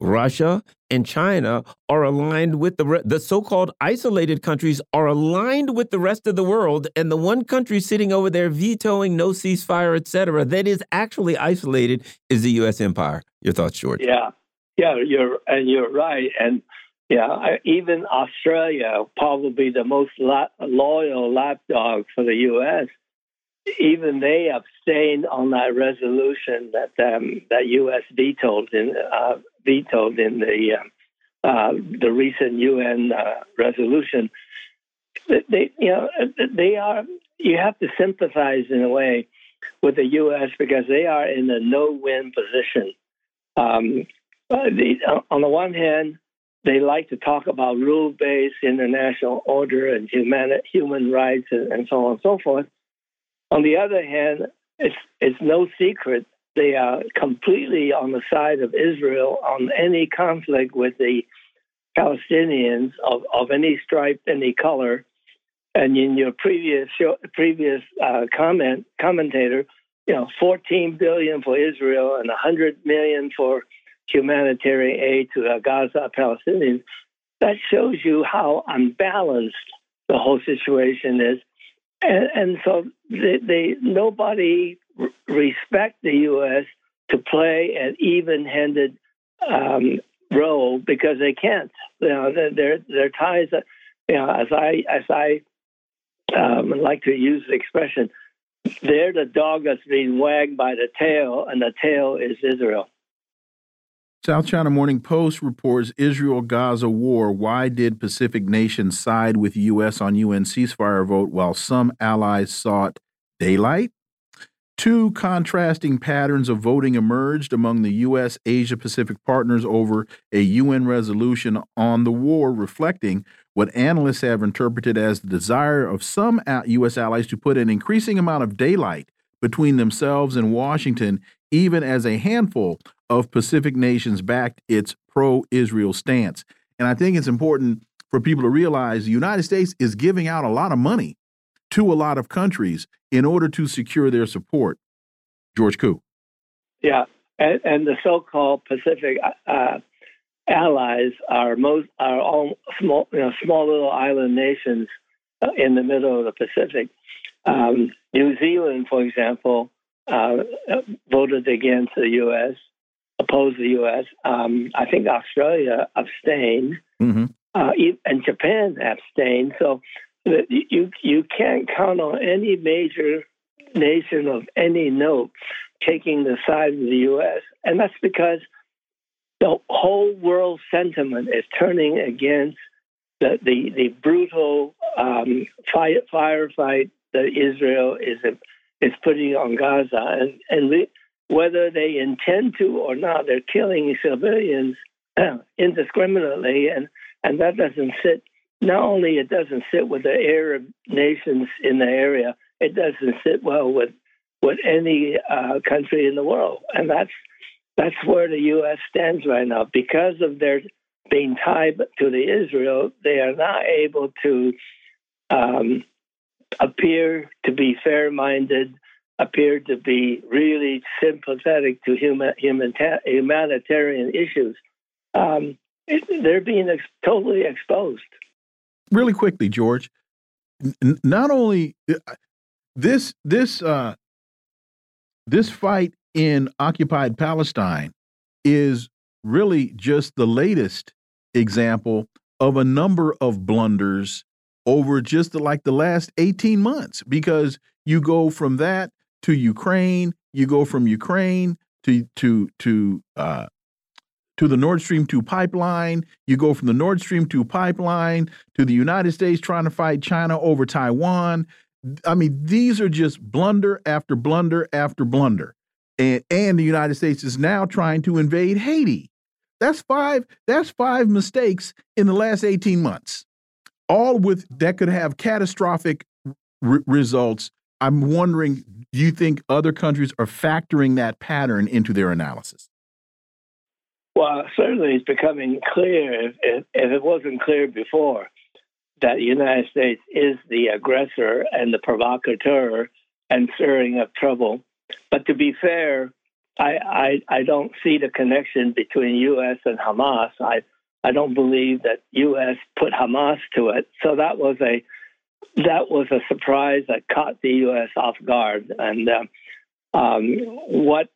Russia and China are aligned with the the so-called isolated countries are aligned with the rest of the world, and the one country sitting over there vetoing no ceasefire, etc., that is actually isolated is the U.S. empire. Your thoughts, George? Yeah, yeah, you're and you're right, and yeah, even Australia, probably the most loyal lapdog for the U.S even they abstained on that resolution that um, that U.S. vetoed in uh, vetoed in the uh, uh, the recent UN uh, resolution. They, you know, they are. You have to sympathize in a way with the U.S. because they are in a no-win position. Um, the, on the one hand, they like to talk about rule-based international order and human human rights and, and so on and so forth. On the other hand, it's, it's no secret they are completely on the side of Israel on any conflict with the Palestinians of, of any stripe, any color. And in your previous show, previous uh, comment commentator, you know, 14 billion for Israel and 100 million for humanitarian aid to uh, Gaza Palestinians. That shows you how unbalanced the whole situation is and, and so they, they nobody respect the U.S. to play an even-handed um, role because they can't. You know, their their ties. You know, as I as I um, like to use the expression, they're the dog that's being wagged by the tail, and the tail is Israel. South China Morning Post reports Israel Gaza war. Why did Pacific nations side with U.S. on UN ceasefire vote while some allies sought daylight? Two contrasting patterns of voting emerged among the U.S. Asia Pacific partners over a UN resolution on the war, reflecting what analysts have interpreted as the desire of some U.S. allies to put an increasing amount of daylight between themselves and Washington, even as a handful of Pacific nations backed its pro Israel stance. And I think it's important for people to realize the United States is giving out a lot of money to a lot of countries in order to secure their support. George Koo. Yeah, and, and the so-called Pacific uh, allies are most are all small, you know, small little island nations uh, in the middle of the Pacific. Um, New Zealand, for example, uh, voted against the U.S., opposed the U.S. Um, I think Australia abstained, mm -hmm. and Japan abstained. So you you can't count on any major nation of any note taking the side of the U.S., and that's because the whole world sentiment is turning against the the, the brutal um, fire, firefight that Israel is is putting on Gaza, and and we, whether they intend to or not, they're killing civilians <clears throat> indiscriminately, and and that doesn't sit not only it doesn't sit with the Arab nations in the area, it doesn't sit well with with any uh, country in the world, and that's that's where the U.S. stands right now because of their being tied to the Israel. They are not able to um, appear to be fair-minded, appear to be really sympathetic to human, human humanitarian issues. Um, it, they're being ex totally exposed really quickly, George. not only uh, this this uh, this fight in occupied Palestine is really just the latest example of a number of blunders over just the, like the last 18 months because you go from that to Ukraine, you go from Ukraine to to to uh, to the Nord Stream 2 pipeline. You go from the Nord Stream 2 pipeline to the United States trying to fight China over Taiwan. I mean, these are just blunder after blunder after blunder. And, and the United States is now trying to invade Haiti. That's five, that's five mistakes in the last 18 months. All with that could have catastrophic results. I'm wondering, do you think other countries are factoring that pattern into their analysis? Well, certainly it's becoming clear, if, if, if it wasn't clear before, that the United States is the aggressor and the provocateur and stirring up trouble. But to be fair, I, I, I don't see the connection between U.S. and Hamas. I I don't believe that U.S. put Hamas to it. So that was a that was a surprise that caught the U.S. off guard. And uh, um, what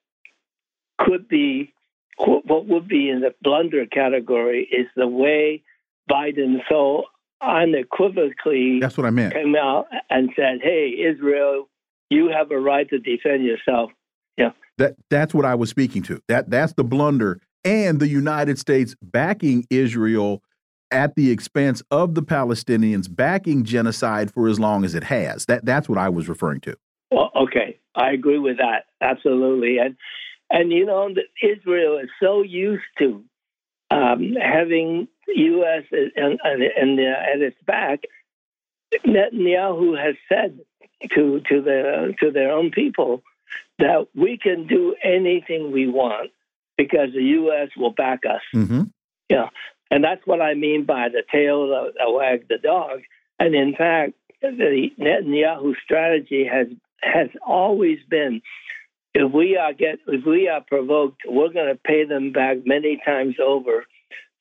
could be what would be in the blunder category is the way Biden so unequivocally that's what I meant came out and said, "Hey, Israel, you have a right to defend yourself." Yeah, that that's what I was speaking to. That that's the blunder, and the United States backing Israel at the expense of the Palestinians, backing genocide for as long as it has. That that's what I was referring to. Well, okay, I agree with that absolutely, and and you know, Israel is so used to um, having U.S. and, and, and uh, at its back. Netanyahu has said to to the to their own people that we can do anything we want because the U.S. will back us. Mm-hmm. Yeah, and that's what I mean by the tail that, that wags the dog. And in fact, the Netanyahu strategy has has always been if we are get if we are provoked, we're going to pay them back many times over,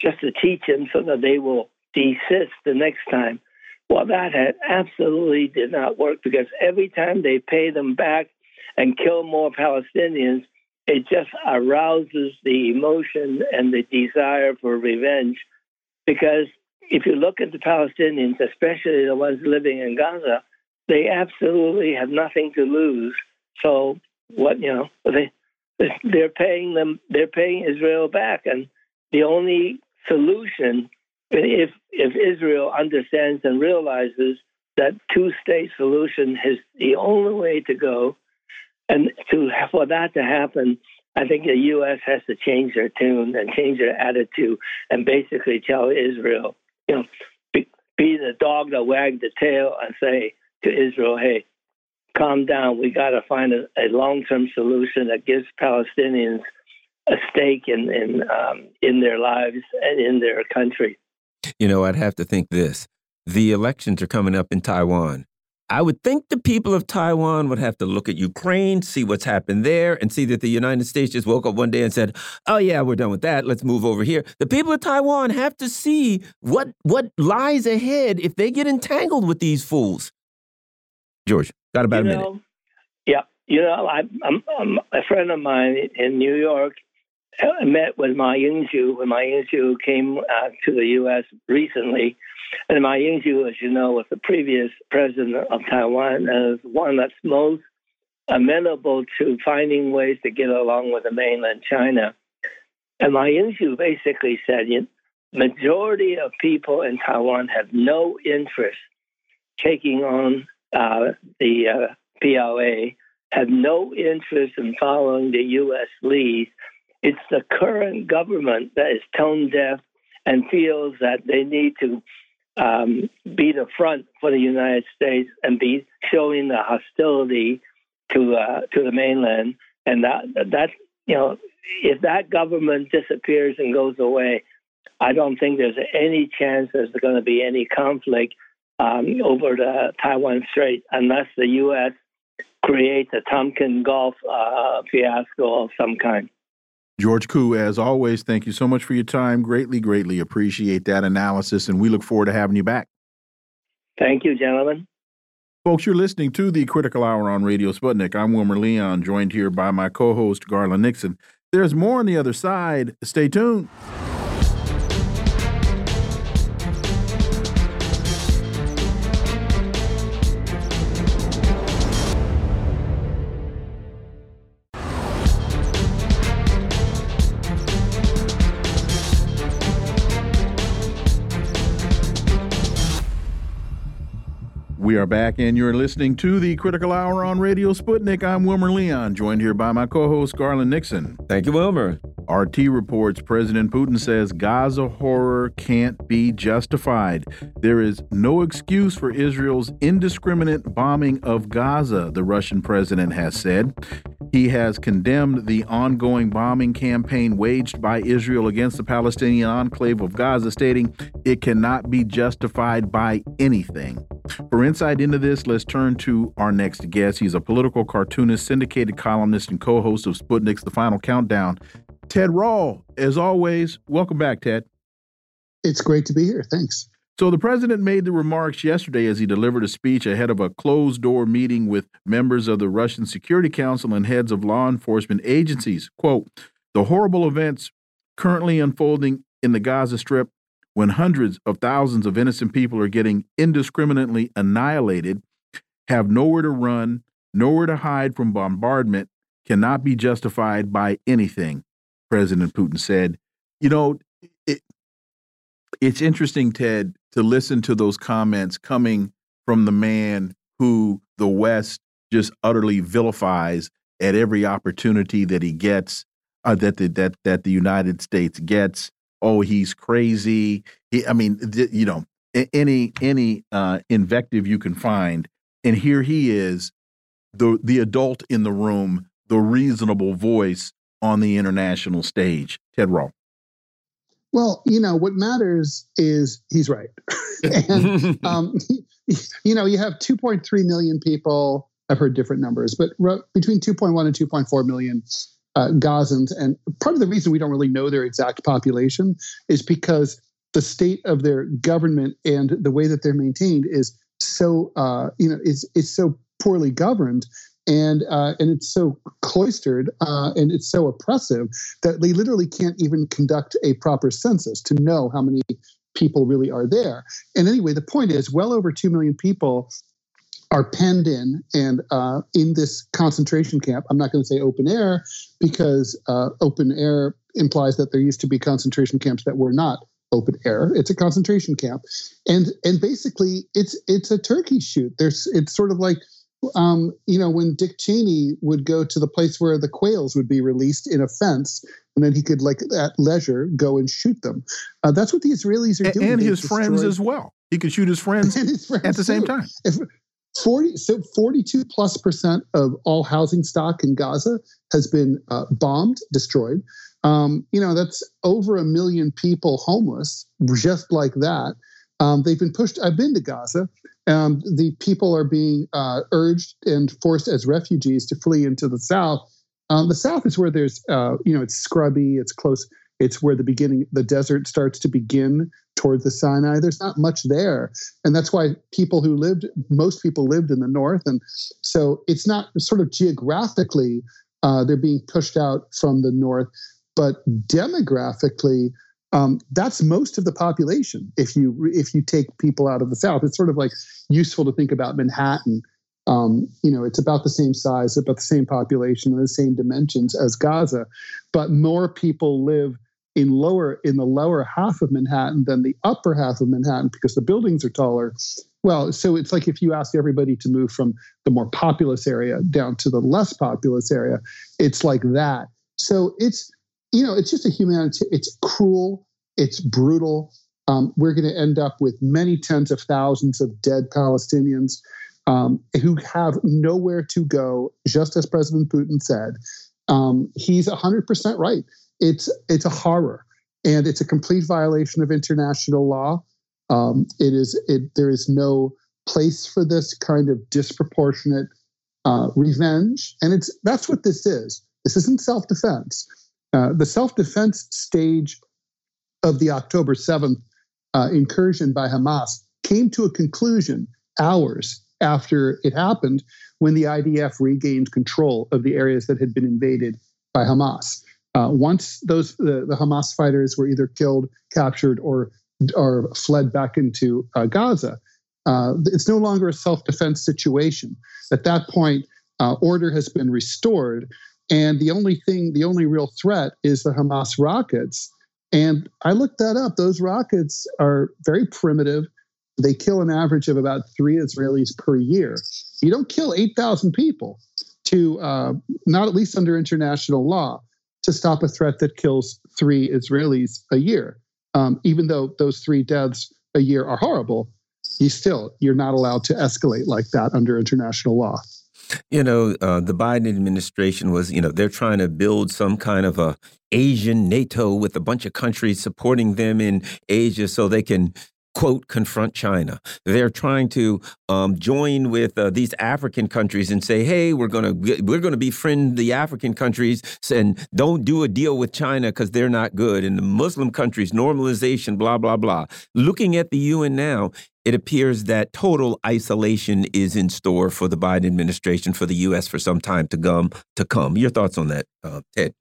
just to teach them so that they will desist the next time. Well, that had absolutely did not work because every time they pay them back and kill more Palestinians, it just arouses the emotion and the desire for revenge. Because if you look at the Palestinians, especially the ones living in Gaza, they absolutely have nothing to lose. So what you know <laughs> they they're paying them they're paying Israel back, and the only solution if if Israel understands and realizes that two state solution is the only way to go, And to for that to happen, I think the U.S. has to change their tune and change their attitude, and basically tell Israel, you know, be, be the dog that wagged the tail, and say to Israel, "Hey, calm down. We got to find a, a long-term solution that gives Palestinians a stake in in um, in their lives and in their country." You know, I'd have to think this: the elections are coming up in Taiwan. I would think the people of Taiwan would have to look at Ukraine, see what's happened there, and see that the United States just woke up one day and said, "Oh yeah, we're done with that. Let's move over here." The people of Taiwan have to see what what lies ahead if they get entangled with these fools. George, got about you a know, minute. Yeah, you know, I, I'm, I'm a friend of mine in New York. I met with Ma Ying-jeou when Ma Ying-jeou came uh, to the U.S. recently. And Ma Ying-jeou, as you know, was the previous president of Taiwan as one that's most amenable to finding ways to get along with the mainland China. And Ma Ying-jeou basically said, you majority of people in Taiwan have no interest taking on uh, the uh, PLA, have no interest in following the U.S. lead. It's the current government that is tone deaf and feels that they need to um, be the front for the United States and be showing the hostility to uh, to the mainland, and that that you know if that government disappears and goes away, I don't think there's any chance there's going to be any conflict um, over the Taiwan Strait unless the U.S. creates a Tonkin Gulf uh, fiasco of some kind. George Koo, as always, thank you so much for your time. Greatly, greatly appreciate that analysis, and we look forward to having you back. Thank you, gentlemen. Folks, you're listening to the Critical Hour on Radio Sputnik. I'm Wilmer Leon, joined here by my co host, Garland Nixon. There's more on the other side. Stay tuned. We are back, and you're listening to the Critical Hour on Radio Sputnik. I'm Wilmer Leon, joined here by my co host, Garland Nixon. Thank you, Wilmer. RT reports President Putin says Gaza horror can't be justified. There is no excuse for Israel's indiscriminate bombing of Gaza, the Russian president has said. He has condemned the ongoing bombing campaign waged by Israel against the Palestinian enclave of Gaza, stating it cannot be justified by anything. For insight into this, let's turn to our next guest. He's a political cartoonist, syndicated columnist, and co host of Sputnik's The Final Countdown. Ted Rall, as always, welcome back, Ted. It's great to be here. Thanks. So, the president made the remarks yesterday as he delivered a speech ahead of a closed door meeting with members of the Russian Security Council and heads of law enforcement agencies. Quote The horrible events currently unfolding in the Gaza Strip when hundreds of thousands of innocent people are getting indiscriminately annihilated, have nowhere to run, nowhere to hide from bombardment, cannot be justified by anything, President Putin said. You know, it, it's interesting, Ted, to listen to those comments coming from the man who the West just utterly vilifies at every opportunity that he gets, uh, that the, that that the United States gets. Oh, he's crazy. He, I mean, you know, any any uh, invective you can find, and here he is, the the adult in the room, the reasonable voice on the international stage. Ted Rall. Well, you know, what matters is he's right. <laughs> and, <laughs> um, <laughs> you know, you have 2.3 million people. I've heard different numbers, but between 2.1 and 2.4 million uh, Gazans. And part of the reason we don't really know their exact population is because the state of their government and the way that they're maintained is so, uh, you know, is, is so poorly governed and uh, and it's so cloistered uh, and it's so oppressive that they literally can't even conduct a proper census to know how many people really are there. And anyway, the point is, well over two million people are penned in and uh, in this concentration camp. I'm not going to say open air because uh, open air implies that there used to be concentration camps that were not open air. It's a concentration camp, and and basically it's it's a turkey shoot. There's it's sort of like um, you know, when Dick Cheney would go to the place where the quails would be released in a fence, and then he could, like at leisure, go and shoot them. Uh, that's what the Israelis are doing. And, his friends as well. He could shoot his friends, <laughs> his friends at the same time. If, 40 so 42 plus percent of all housing stock in Gaza has been uh, bombed, destroyed. Um, you know, that's over a million people homeless just like that. Um, they've been pushed. I've been to Gaza. Um, the people are being uh, urged and forced as refugees to flee into the south. Um, the south is where there's, uh, you know, it's scrubby, it's close, it's where the beginning, the desert starts to begin towards the Sinai. There's not much there. And that's why people who lived, most people lived in the north. And so it's not sort of geographically, uh, they're being pushed out from the north, but demographically, um, that's most of the population. If you if you take people out of the south, it's sort of like useful to think about Manhattan. Um, you know, it's about the same size, about the same population, and the same dimensions as Gaza, but more people live in lower in the lower half of Manhattan than the upper half of Manhattan because the buildings are taller. Well, so it's like if you ask everybody to move from the more populous area down to the less populous area, it's like that. So it's you know it's just a humanity. It's cruel. It's brutal. Um, we're going to end up with many tens of thousands of dead Palestinians um, who have nowhere to go, just as President Putin said. Um, he's 100% right it's it's a horror and it's a complete violation of international law. Um, it is it there is no place for this kind of disproportionate uh, revenge, and it's that's what this is. This isn't self defense. Uh, the self defense stage of the October seventh uh, incursion by Hamas came to a conclusion hours after it happened when the IDF regained control of the areas that had been invaded by Hamas. Uh, once those the, the, Hamas fighters were either killed, captured, or or fled back into uh, Gaza, uh, it's no longer a self-defense situation. At that point, uh, order has been restored, and the only thing, the only real threat, is the Hamas rockets. And I looked that up. Those rockets are very primitive. They kill an average of about three Israelis per year. You don't kill 8,000 people to uh, not at least under international law to stop a threat that kills three Israelis a year. Um, even though those three deaths a year are horrible, you still you're not allowed to escalate like that under international law. You know, uh, the Biden administration was, you know, they're trying to build some kind of a Asian NATO with a bunch of countries supporting them in Asia so they can quote confront China. They're trying to um, join with uh, these African countries and say, "Hey, we're gonna we're gonna befriend the African countries and don't do a deal with China because they're not good." And the Muslim countries, normalization, blah blah blah. Looking at the UN now, it appears that total isolation is in store for the Biden administration for the U.S. for some time to come. To come. Your thoughts on that, uh, Ted?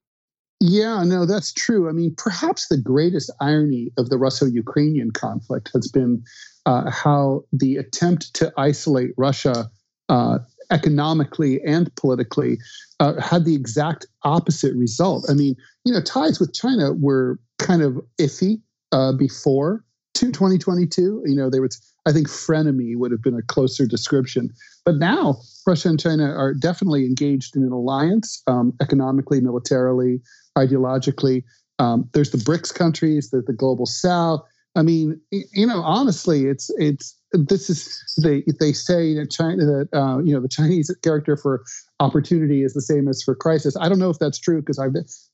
Yeah, no, that's true. I mean, perhaps the greatest irony of the Russo Ukrainian conflict has been uh, how the attempt to isolate Russia uh, economically and politically uh, had the exact opposite result. I mean, you know, ties with China were kind of iffy uh, before to 2022. You know, they were, I think, frenemy would have been a closer description. But now Russia and China are definitely engaged in an alliance um, economically, militarily ideologically. Um, there's the BRICS countries, there's the global South. I mean, you know, honestly, it's it's this is they they say that China that uh, you know the Chinese character for opportunity is the same as for crisis. I don't know if that's true because I,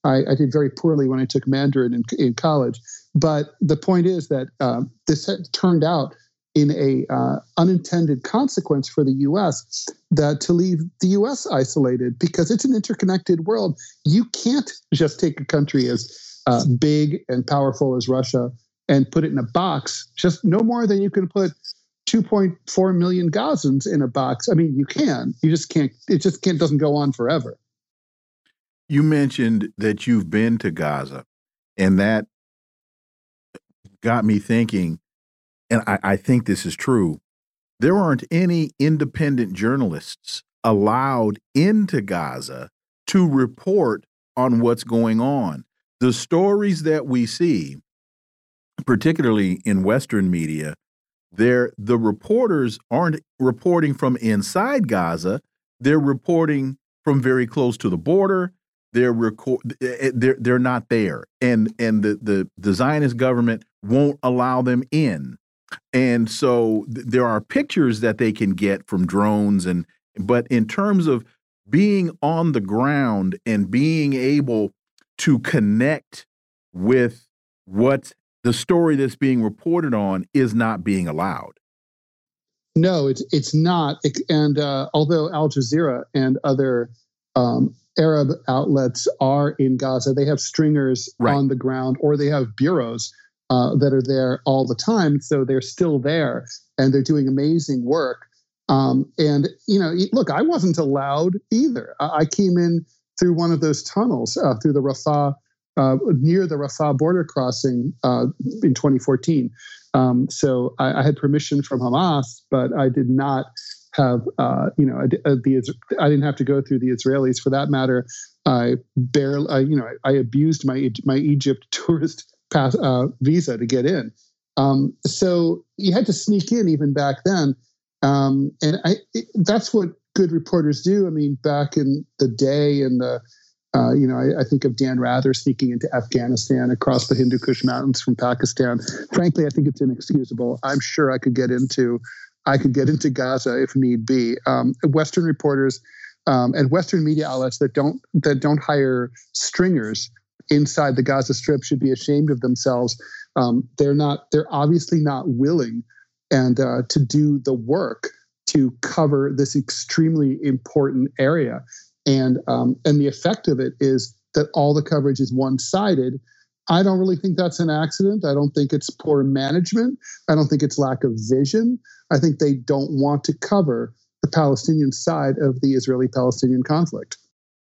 I did very poorly when I took Mandarin in, in college. But the point is that um, this turned out in a uh, unintended consequence for the U.S. that to leave the U.S. isolated because it's an interconnected world. You can't just take a country as uh, big and powerful as Russia and put it in a box. Just no more than you can put 2.4 million Gazans in a box. I mean, you can. You just can't. It just can't. Doesn't go on forever. You mentioned that you've been to Gaza, and that got me thinking and I, I think this is true, there aren't any independent journalists allowed into Gaza to report on what's going on. The stories that we see, particularly in Western media, they're the reporters aren't reporting from inside Gaza. They're reporting from very close to the border. They're record eh, eh, they're they're not there, and and the the, the Zionist government won't allow them in. And so th there are pictures that they can get from drones, and but in terms of being on the ground and being able to connect with what the story that's being reported on is not being allowed. No, it's it's not. And uh, although Al Jazeera and other um, Arab outlets are in Gaza, they have stringers right. on the ground, or they have bureaus uh, that are there all the time. So they're still there, and they're doing amazing work. Um, and you know, look, I wasn't allowed either. I, I came in through one of those tunnels uh, through the Rafah uh, near the Rafah border crossing uh, in 2014. Um, so I, I, had permission from Hamas, but I did not have, uh, you know, uh, the I didn't have to go through the Israelis for that matter. I barely, you know, I, I, abused my my Egypt <laughs> tourist pass uh, visa to get in. Um, so you had to sneak in even back then, um, and I, it, that's what good reporters do. I mean, back in the day in the uh, you know, I, I, think of Dan Rather sneaking into Afghanistan across the Hindu Kush Mountains from Pakistan. Frankly, I think it's inexcusable. I'm sure I could get into, I could get into Gaza if need be. Um, Western reporters um, and Western media outlets that don't that don't hire stringers inside the Gaza Strip should be ashamed of themselves. Um, they're not. They're obviously not willing and uh, to do the work to cover this extremely important area and um, and the effect of it is that all the coverage is one sided. I don't really think that's an accident. I don't think it's poor management. I don't think it's lack of vision. I think they don't want to cover the Palestinian side of the Israeli-Palestinian conflict.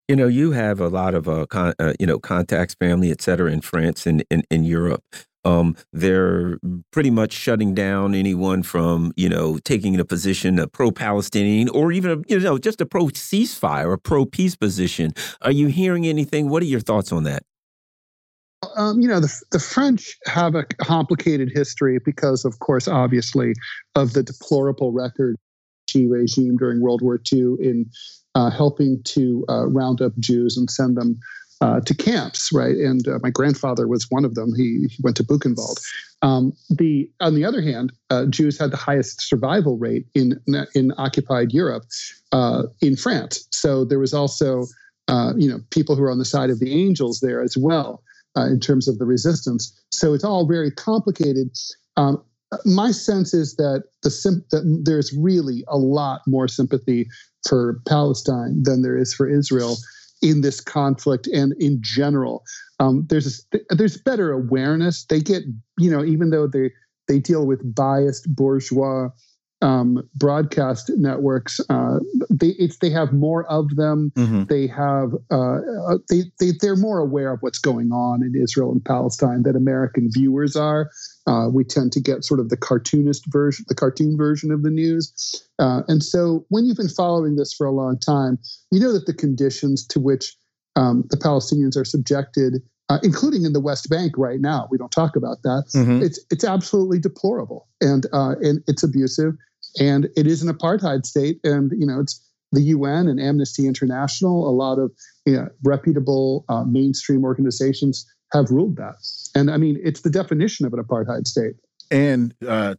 You know, you have a lot of uh, con uh, you know contacts, family, et cetera, in France and in, in Europe. Um, they're pretty much shutting down anyone from, you know, taking a position, a pro-Palestinian, or even, a, you know, just a pro-ceasefire, a pro-peace position. Are you hearing anything? What are your thoughts on that? Um, you know, the, the French have a complicated history because, of course, obviously, of the deplorable record regime during World War II in uh, helping to uh, round up Jews and send them uh, to camps, right? And uh, my grandfather was one of them. He, he went to Buchenwald. Um, the on the other hand, uh, Jews had the highest survival rate in in occupied Europe, uh, in France. So there was also, you know, people who were on the side of the angels there as well in terms of the resistance. So it's all very complicated. Um, my sense is that the sim- that there's really a lot more sympathy for Palestine than there is for Israel in this conflict and in general. Um, there's a, there's better awareness. They get you know even though they they deal with biased bourgeois um, broadcast networks. Uh, they they have more of them. Mm-hmm. They have uh, uh, they they they're more aware of what's going on in Israel and Palestine than American viewers are. Uh, we tend to get sort of the cartoonist version, the cartoon version of the news. Uh, and so, when you've been following this for a long time, you know that the conditions to which um, the Palestinians are subjected uh, including in the West Bank right now. We don't talk about that. Mm-hmm. It's it's absolutely deplorable and uh, and it's abusive and it is an apartheid state. And you know, it's the UN and Amnesty International. A lot of you know, reputable uh, mainstream organizations have ruled that. And I mean, it's the definition of an apartheid state. And uh,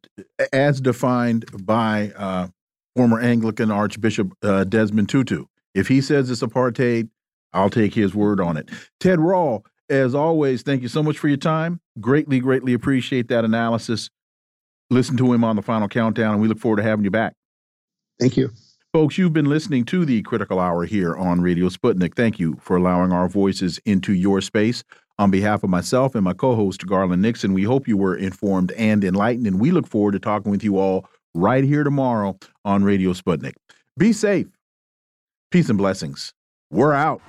as defined by uh, former Anglican Archbishop uh, Desmond Tutu, if he says it's apartheid, I'll take his word on it. Ted Rall, as always, thank you so much for your time. Greatly, greatly appreciate that analysis listen to him on the final countdown, and we look forward to having you back. Thank you. Folks, you've been listening to the Critical Hour here on Radio Sputnik. Thank you for allowing our voices into your space. On behalf of myself and my co host, Garland Nixon, we hope you were informed and enlightened, and we look forward to talking with you all right here tomorrow on Radio Sputnik. Be safe. Peace and blessings. We're out.